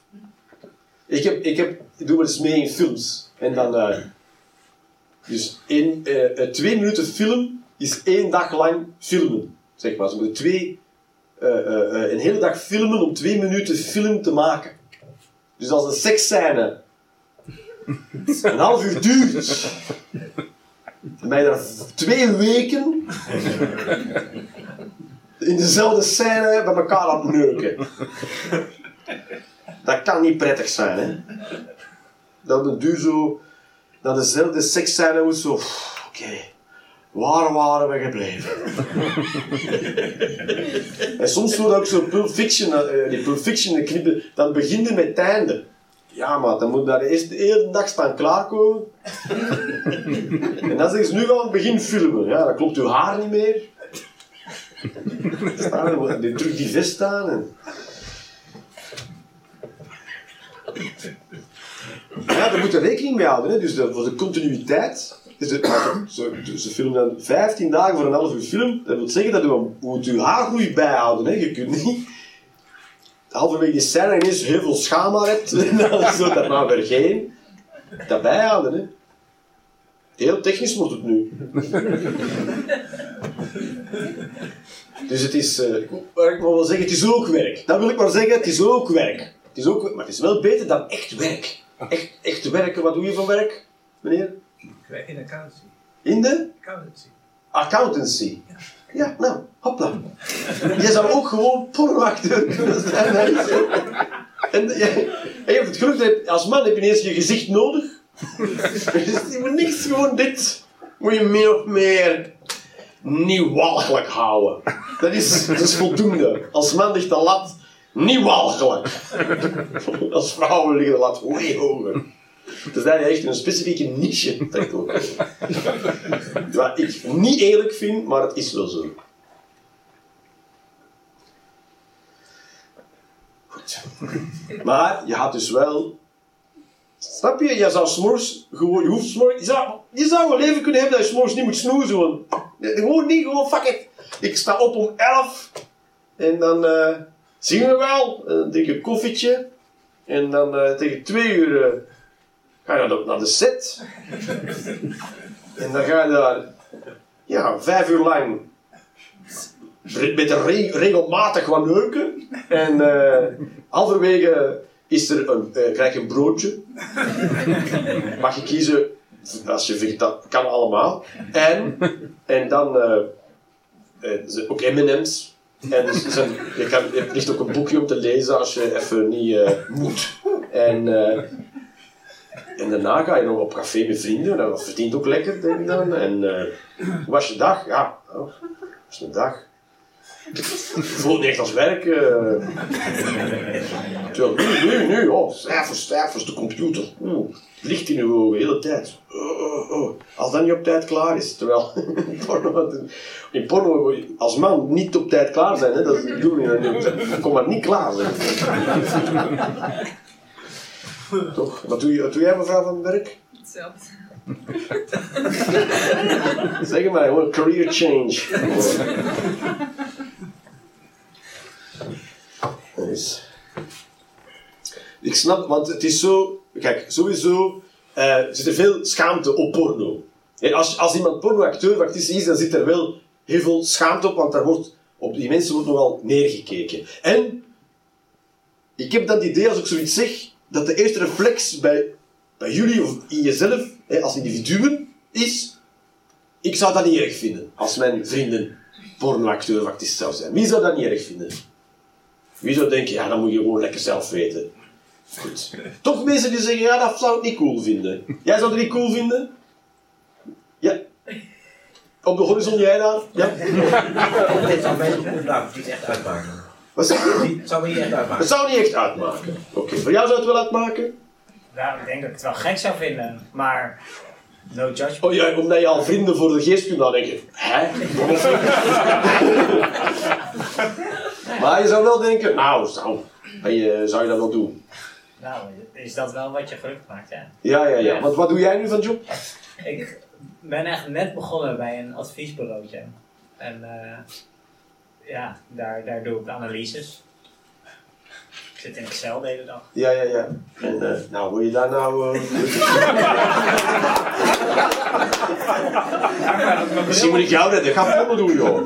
Ik, heb, ik, heb, ik doe wel eens mee in films. En dan... eh, dus in, eh, eh, twee minuten film is één dag lang filmen. Zeg maar. Ze moeten twee, eh, eh, eh, een hele dag filmen om twee minuten film te maken. Dus als een seksscène een half uur duurt, dan ben je daar twee weken in dezelfde scène bij elkaar aan het neuken. Dat kan niet prettig zijn, hè? Dat een duur zo naar dezelfde seksscène moet zo... Oké, waar waren we gebleven? en soms wordt ook zo Pulp Fiction, eh, die Pulp Fiction knippen, dan begint met het einde. Ja, maar dan moet daar eerst de hele dag staan klaarkomen. en dan zeggen ze, nu gaan we het begin filmen. Ja, dan klopt uw haar niet meer. Staan er, die druk die vest aan. En... Ja, daar moet je rekening mee houden. Hè. Dus de, voor de continuïteit. Dus ze, filmen dan 15 dagen voor een half uur film. Dat wil zeggen dat je moet je haargroei bijhouden. Hè. Je kunt niet halverwege die scène ineens heel veel schaamhaar hebt. En dan zo daarna weer geen. Dat bijhouden. Hè. Heel technisch wordt het nu. Dus het is, eh, ik wil- wel zeggen, het is ook werk. Dat wil ik maar zeggen, het is ook werk. Het is ook, maar het is wel beter dan echt werk. Echt, echt werken, wat doe je voor werk, meneer? In accountancy. In de Accountancy. accountancy. Ja, nou, hopla. Jij zou ook gewoon pornoacteur kunnen zijn. En je, en je hebt het geluk dat als man heb je ineens je gezicht nodig. Dus je moet niks, gewoon dit. Moet je meer of meer niet walgelijk houden. Dat is, dat is voldoende. Als man ligt de lat niet walgelijk. Als vrouwen liggen de lat way hoger. Dus daar echt een specifieke niche trekt. Wat ik niet eerlijk vind, maar het is wel zo. Goed. Maar je had dus wel... Snap je? Je zou s'morgens gewoon... Je hoeft. Je zou, je zou een leven kunnen hebben dat je s'morgens niet moet snoezen. Want, gewoon niet, gewoon fuck it. Ik sta op om 11 en dan eh, zien we wel. Je een koffietje. En dan eh, tegen twee uur eh, ga je de, naar de set. En dan ga je daar ja, vijf uur lang met re- regelmatig wat neuken. En eh halverwege is er een, eh, krijg je een broodje. Mag je kiezen, als je vindt dat kan allemaal. En, en dan eh, ook M&M's. En dus, dus je, kan, ligt ook een boekje om te lezen als je even niet moet. En, en daarna ga je nog op café met vrienden. Dat verdient ook lekker, denk ik dan. En eh, hoe was je dag? Ja, oh, was mijn dag? Voelt niet echt als werk. eh. Terwijl nu, nu, nu, oh, cijfers, cijfers, de computer. Oeh, licht in je ogen, de hele tijd. Oh, oh, oh. Als dat niet op tijd klaar is. Terwijl in porno, als man niet op tijd klaar zijn, hè, dat is de bedoeling. Kom maar niet klaar zijn. Toch? Wat doe, je, wat doe jij mevrouw van werk? Hetzelfde. Zeg maar, gewoon career change. Dus. Ik snap, want het is zo... Kijk, sowieso eh, zit er veel schaamte op porno. En als, als iemand pornoacteur of actrice is, dan zit er wel heel veel schaamte op, want daar wordt, op die mensen wordt nogal neergekeken. En ik heb dat idee, als ik zoiets zeg, dat de eerste reflex bij, bij jullie of in jezelf, hè, als individuen, is... Ik zou dat niet erg vinden, als mijn vrienden pornoacteur of actrice zou zijn. Wie zou dat niet erg vinden? Wie zou denken, ja, dan moet je gewoon lekker zelf weten. Goed. Toch mensen die zeggen, ja, dat zou ik niet cool vinden. Jij zou het niet cool vinden? Ja. Op de horizon, jij daar? Ja. Dit niet echt uitmaken. Wat zeg je? Het zou me niet echt uitmaken. Het zou niet echt uitmaken. Oké, voor jou zou het wel uitmaken? Nou, ik denk dat ik het wel gek zou vinden, maar no judgment. Oh ja, omdat je al vrienden voor de geest kunt nadenken. Hè? maar je zou wel denken, nou, zou, je, zou je dat wel doen? Nou, is dat wel wat je gelukkig maakt, ja. Ja, ja, ja. Want wat doe jij nu van job? Ik ben echt net begonnen bij een adviesbureautje. En eh, ja, daar, daar doe ik analyses. Ik zit in Excel de hele dag. Ja, ja, ja. En eh, nou, wil je daar nou... eh, Misschien moet ik jou redden. Ga poppen doen, joh.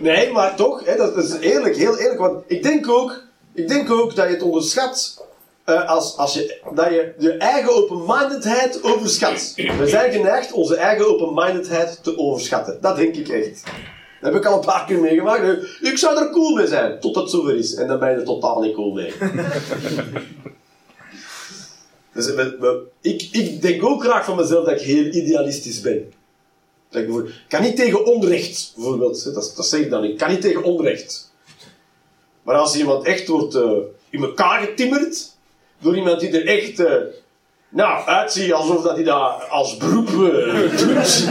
Nee, maar toch, hè, dat is eerlijk, heel eerlijk. Want ik denk ook, ik denk ook dat je het onderschat eh, als, als je, dat je je eigen open-mindedheid overschat. We zijn geneigd onze eigen open-mindedheid te overschatten. Dat denk ik echt. Dat heb ik al een paar keer meegemaakt. Ik zou er cool mee zijn, tot het zover is. En dan ben je er totaal niet cool mee. dus ik, ik denk ook graag van mezelf dat ik heel idealistisch ben. Ik, kan niet tegen onrecht, bijvoorbeeld. Dat, dat zeg ik dan niet. Ik kan niet tegen onrecht. Maar als iemand echt wordt eh, in elkaar getimmerd, door iemand die er echt eh, nou, uitzien alsof dat hij dat als beroep eh, doet.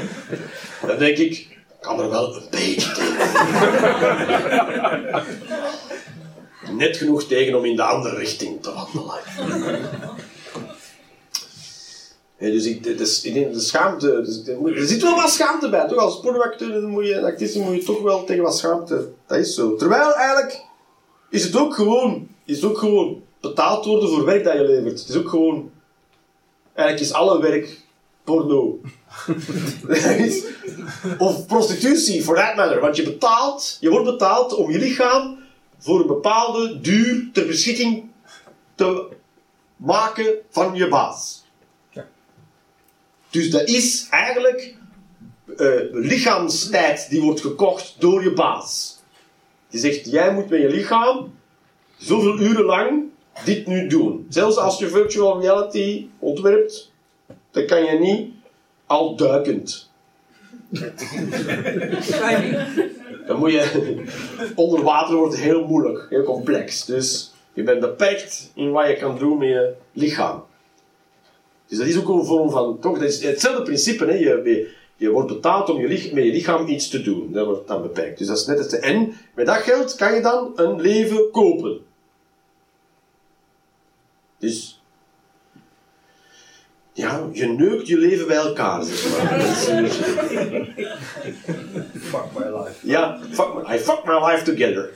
Dan denk ik, kan er wel een beetje tegen. Net genoeg tegen om in de andere richting te wandelen. Ja, dus ik, de, ik denk de schaamte, dus er zit wel wat schaamte bij, toch? Als pornoacteur dan moet je, actrice moet je toch wel tegen wat schaamte. Dat is zo. Terwijl eigenlijk is het ook gewoon, is het ook gewoon betaald worden voor werk dat je levert. Het is ook gewoon, eigenlijk is alle werk porno. Of prostitutie, for that matter. Want je betaalt, je wordt betaald om je lichaam voor een bepaalde duur ter beschikking te maken van je baas. Dus dat is eigenlijk eh, lichaamstijd die wordt gekocht door je baas. Die zegt, jij moet met je lichaam zoveel uren lang dit nu doen. Zelfs als je virtual reality ontwerpt, dan kan je niet al duikend. Dan moet je... Onder water wordt heel moeilijk, heel complex. Dus je bent beperkt in wat je kan doen met je lichaam. Dus dat is ook een vorm van... Toch, dat is hetzelfde principe. Hè? Je, je, wordt betaald om je, met je lichaam iets te doen. Dat wordt dan beperkt. Dus dat is net het... En met dat geld kan je dan een leven kopen. Dus... Ja, je neukt je leven bij elkaar, zeg maar. Fuck my life. ja, fuck my, I fuck my life together.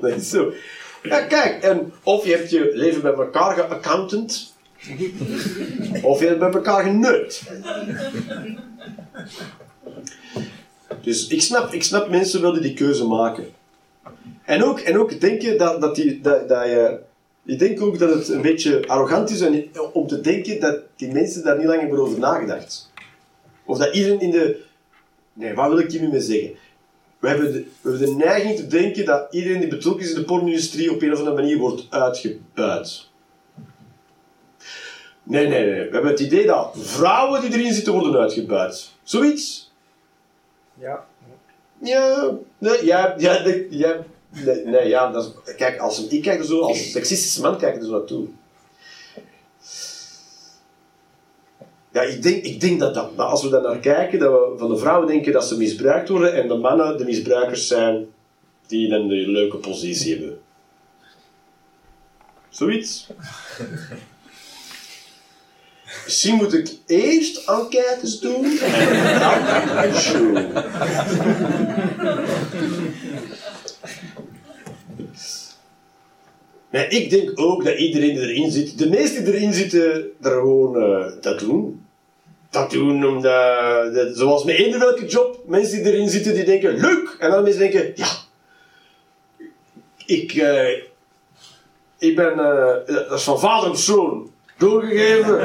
dat is zo. Ja, kijk, en of je hebt je leven bij elkaar geaccountant, of je hebt bij elkaar geneukt. Dus ik snap, ik snap mensen wel die die keuze maken. En ook, en ook denken dat, dat, die, dat, dat je... Ik denk ook dat het een beetje arrogant is om te denken dat die mensen daar niet lang hebben over nagedacht. Of dat iedereen in de... Nee, wat wil ik hier nu mee zeggen? We hebben, de, we hebben de neiging te denken dat iedereen die betrokken is in de porno-industrie op een of andere manier wordt uitgebuit. Nee, nee, nee. We hebben het idee dat vrouwen die erin zitten worden uitgebuit. Zoiets. Ja. Ja, nee, ja, ja, nee, ja, nee, nee, ja, dat is, kijk, als, ik kijk er zo, als seksistische man kijk ik er zo naartoe. Ja, ik denk, ik denk dat, dat, dat als we daar naar kijken, dat we van de vrouwen denken dat ze misbruikt worden en de mannen de misbruikers zijn die dan de leuke positie hebben. Zoiets. Misschien moet ik eerst enquêtes doen en dan een show. Ik denk ook dat iedereen die erin zit, de meesten die erin zitten, er gewoon eh, dat doen. Dat doen omdat, dat, zoals met eender welke job, mensen die erin zitten, die denken, leuk! En dan mensen denken, ja, ik, eh, ik ben, eh, dat is van vader op zoon doorgegeven.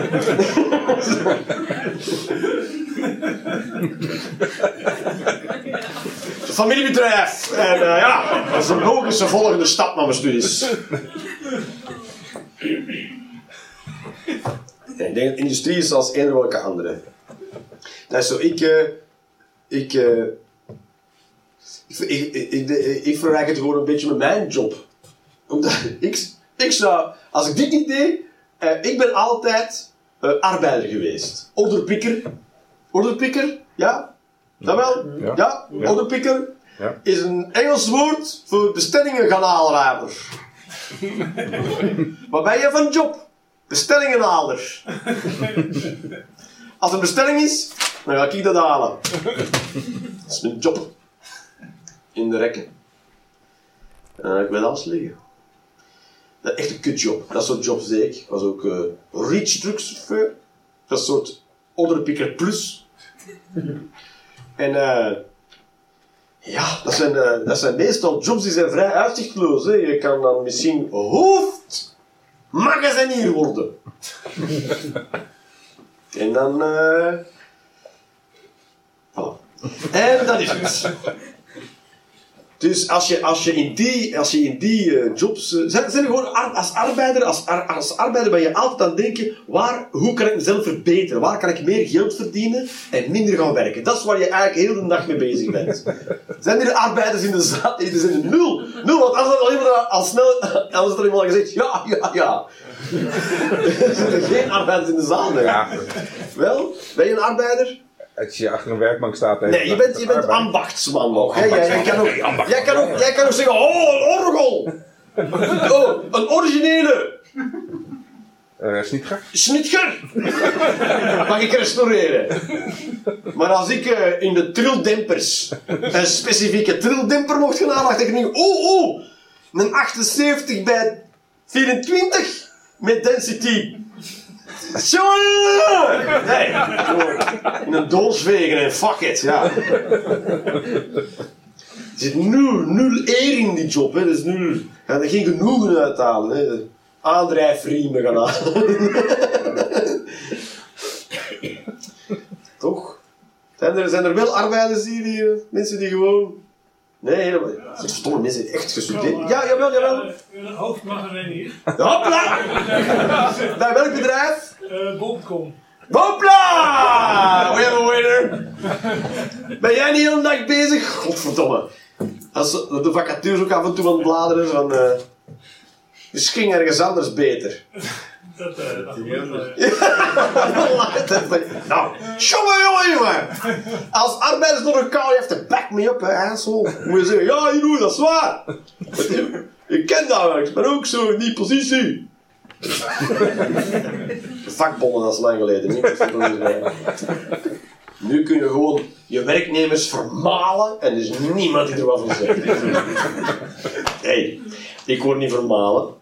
Een familiebedrijf. En eh, ja, dat is een logische volgende stap naar mijn studies. Ik denk dat industrie is als eender welke andere. Dat is zo, ik... eh, ik, ik, ik, ik, ik, ik vergelijk het gewoon een beetje met mijn job. Omdat ik, ik zou... Als ik dit niet deed... eh, ik ben altijd eh, arbeider geweest. Onderpikker. Onderpikker, ja? Dat wel? Ja. Ja? Ja. is een Engels woord voor bestellingenganaalrader. Wat ben je van job? Bestellingenhaler. Als er een bestelling is, dan ga ik dat halen. Dat is mijn job. In de rekken. En dan heb ik bij alles liggen. Dat is echt een kutjob. Dat soort jobs deed ik. Was ook eh reach truckchauffeur. Dat soort onderpikker plus. En eh ja, dat zijn, eh, dat zijn meestal jobs die zijn vrij uitzichtloos. Hè. Je kan dan misschien hoofdmagazinier worden. en dan... eh voilà. En dat is het. Dus als je, als je in die, als je in die eh, jobs... eh, zijn, zijn gewoon ar- als arbeider, als, ar- als arbeider ben je altijd aan het denken, waar, hoe kan ik mezelf verbeteren? Waar kan ik meer geld verdienen en minder gaan werken? Dat is waar je eigenlijk heel de dag mee bezig bent. Zijn er arbeiders in de zaal? Er zijn er nul. Nul, want als dat al iemand al snel... Anders had er iemand al gezegd, ja, ja, ja. er zitten geen arbeiders in de zaal. Ja, Wel, ben je een arbeider? Als je achter een werkbank staat... Nee, je bent, je bent ambachtsman nog. hè? Jij, kan ook, jij, kan ook, jij kan ook zeggen, oh, een orgel. Oh, een originele. Eh Snitger? Snitger. Mag ik restaureren. Maar als ik eh, in de trildempers een specifieke trildemper mocht gaan halen, dacht ik nu, oh, oh, een 78 bij 24 met density. Jongen! Nee, in een doos vegen en fuck it, ja. Er zit nul, nul eer in die job, hè. Er is nul, ga er geen genoegen uithalen, hè. Aandrijfriemen gaan halen. Toch? Zijn er, zijn er wel arbeiders hier, die, eh, mensen die gewoon... Nee, helemaal niet. Zijn stomme mensen echt gestudeerd. Ja, jawel, jawel. Een hoofdmagazijn hier. Hopla! Bij welk bedrijf? Eh Bol.com. Hopla! We have a winner. Ben jij niet de hele dag bezig? Godverdomme. Als de vacatures ook af en toe aan het bladeren van... eh misschien ergens anders beter. Dat, eh dat wel, ja. nou, jongen, jongen, jongen. Als arbeiders door een kou, je hebt to back me up, hè, asshole. Moet je zeggen, ja, Jeroen, dat is waar. Ik ken dat wel, ik ben ook zo in die positie. De vakbonden, dat lang geleden. Meer. Nu kun je gewoon je werknemers vermalen en er is niemand die er wat van zegt. hey, ik word niet vermalen.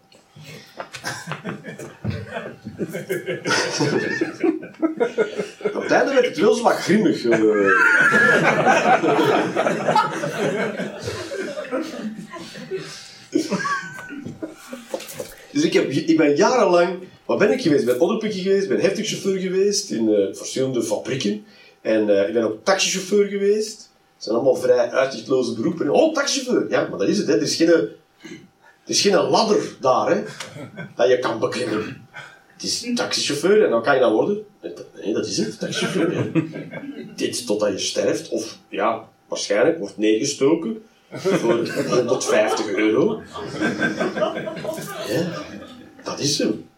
Op het einde werd het wel zo wat grimmig. eh. Dus ik, heb, ik ben jarenlang, wat ben ik geweest? Ik ben onderpikje geweest, ben heftigchauffeur geweest in eh, verschillende fabrieken. En eh, ik ben ook taxichauffeur geweest. Dat zijn allemaal vrij uitzichtloze beroepen. Oh, taxichauffeur! Ja, maar dat is het, hè. Er is geen, er is geen ladder daar, hè, dat je kan beklimmen. Het is taxichauffeur en dan kan je dat worden. Nee, dat is het, taxichauffeur. Dit totdat je sterft, of ja, waarschijnlijk wordt neergestoken voor 150 euro. Ja, dat is hem.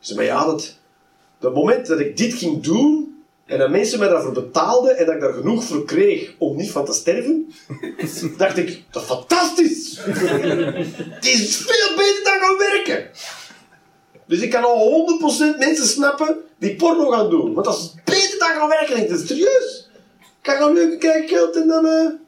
Dus, maar ja, dat, het moment dat ik dit ging doen, en dat mensen mij daarvoor betaalden, en dat ik daar genoeg voor kreeg om niet van te sterven, dacht ik, dat is fantastisch! Het is veel beter dan gaan werken! Dus ik kan al 100% mensen snappen die porno gaan doen. Want dat is beter dan gaan werken. Ik denk, serieus? Ik kan gaan leuke kijken geld en dan... eh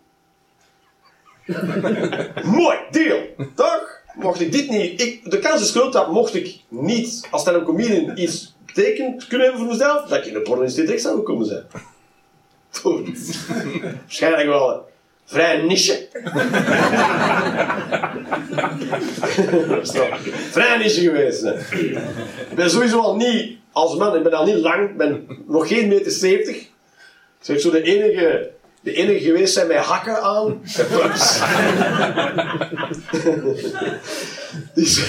Mooi, deal. Toch? Mocht ik dit niet... Ik, de kans is groot dat mocht ik niet als stand-up comedian iets betekend kunnen hebben voor mezelf, dat ik in de porno-industrie terecht zou gekomen zijn. Waarschijnlijk wel een vrij niche. Vrij niche geweest. Ik ben sowieso al niet als man, ik ben al niet lang, ik ben nog geen meter 70. Ik zeg zo de enige, de enige geweest zijn met hakken aan. dus,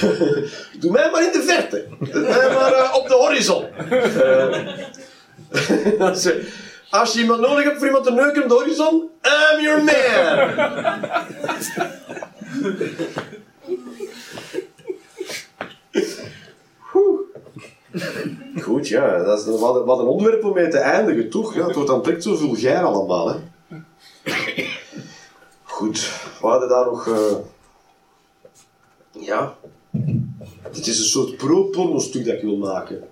doe mij maar in de verte. Doe mij maar eh, op de horizon. Eh, als, je, als je iemand nodig hebt voor iemand te neuken op de horizon, I'm your man. Goed, ja, dat is wat, een- wat een onderwerp om mee te eindigen, toch? Ja, het wordt dan direct zo vulgair allemaal, hè. Goed, we hadden daar nog... eh, Ja. Dit is een soort pro-porno-stuk dat ik wil maken.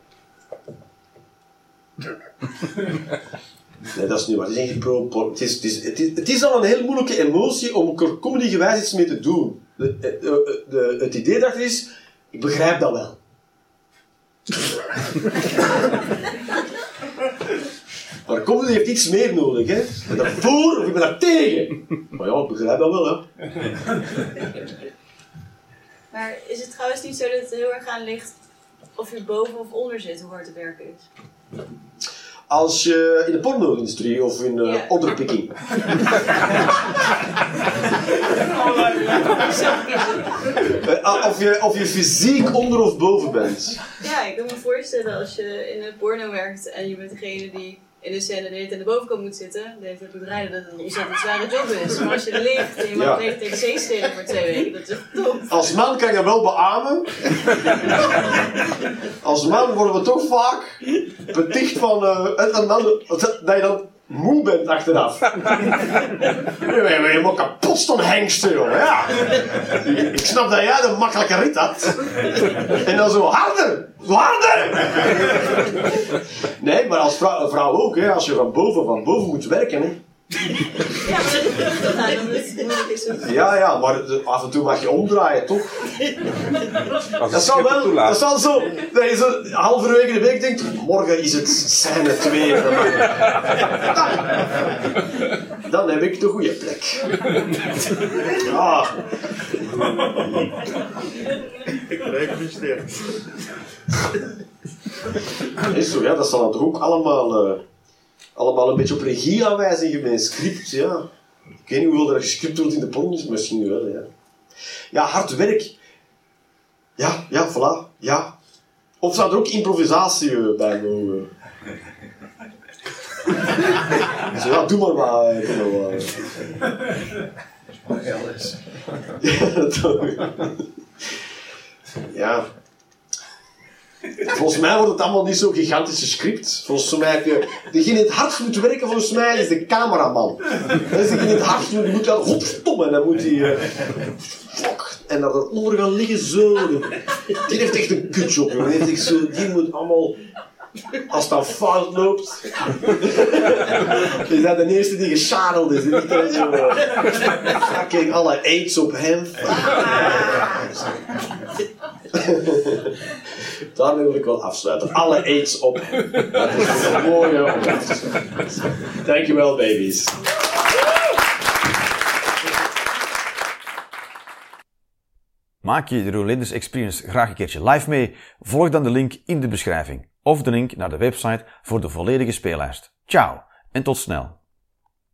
Nee, dat is niet waar. Het is niet pro-porno. Het is, het, is, het, is, het al een heel moeilijke emotie om er comedy-gewijs iets mee te doen. De, de, de- het idee daarachter is, ik begrijp dat wel. Maar comedy heeft iets meer nodig, hè. Ik ben daarvoor of ik ben daar tegen. Maar ja, ik begrijp dat wel, hè. Maar is het trouwens niet zo dat het heel erg aan ligt of je boven of onder zit, hoe hard het werken is? Als je in de porno-industrie of in uh, Ja. onderpikking. Eh, Of je, of je fysiek onder of boven bent. Ja, ik kan me voorstellen als je in een porno werkt en je bent degene die in de scène de hele tijd aan de bovenkant moet zitten, heeft het bedrijf dat het een ontzettend zware job is. Maar als je er ligt en je mag alleen tegen stelen voor twee weken, dat is echt top. Als man kan je wel beamen. Als man worden we toch vaak beticht van eh, het en dan, dat dat je dan moe bent achteraf. Je bent helemaal kapot staan hengsten, joh. Ja. Ik snap dat jij de makkelijke rit had. En dan zo harder, harder. Nee, maar als vrouw ook, hè, als je van boven, van boven moet werken. Hè. Ja, het het. Ja, ja, maar af en toe mag je omdraaien, toch? Dat het zal het wel, toelaat. dat zal zo, dat je zo halverwege de week denkt, morgen is het scène 2. Dan, dan heb ik de goede plek. Ja, Ik sterk. is zo, ja, dat zal toch ook allemaal, eh, allemaal een beetje op regieaanwijzingen met een script, ja. Ik weet niet hoeveel er gescript wordt in de porno, is misschien wel, ja. Ja, hard werk. Ja, ja, voilà, ja. Of zou er ook improvisatie eh, bij mogen? Zo, ja, doe maar maar. eh, Doe maar maar. Ja, toch. Ja. Volgens mij wordt het allemaal niet zo'n gigantische script. Volgens mij heb je... Degene die het hardst moet werken, volgens mij, is de cameraman. Dat is degene die het hardst moet... Die moet dan... En dan moet hij... eh, fuck! En dan eronder gaan liggen zo. Die heeft echt een kutjob. Die, zo, die moet allemaal... Als dan fout loopt... is dat de eerste die geschadeld is. Die dan zo... Fucking alle aids op hem. Daarmee wil ik wel afsluiten. Alle aids op. Dat is een mooie. Dankjewel, baby's. Maak je de Rolanders Experience graag een keertje live mee? Volg dan de link in de beschrijving of de link naar de website voor de volledige speellijst. Ciao en tot snel.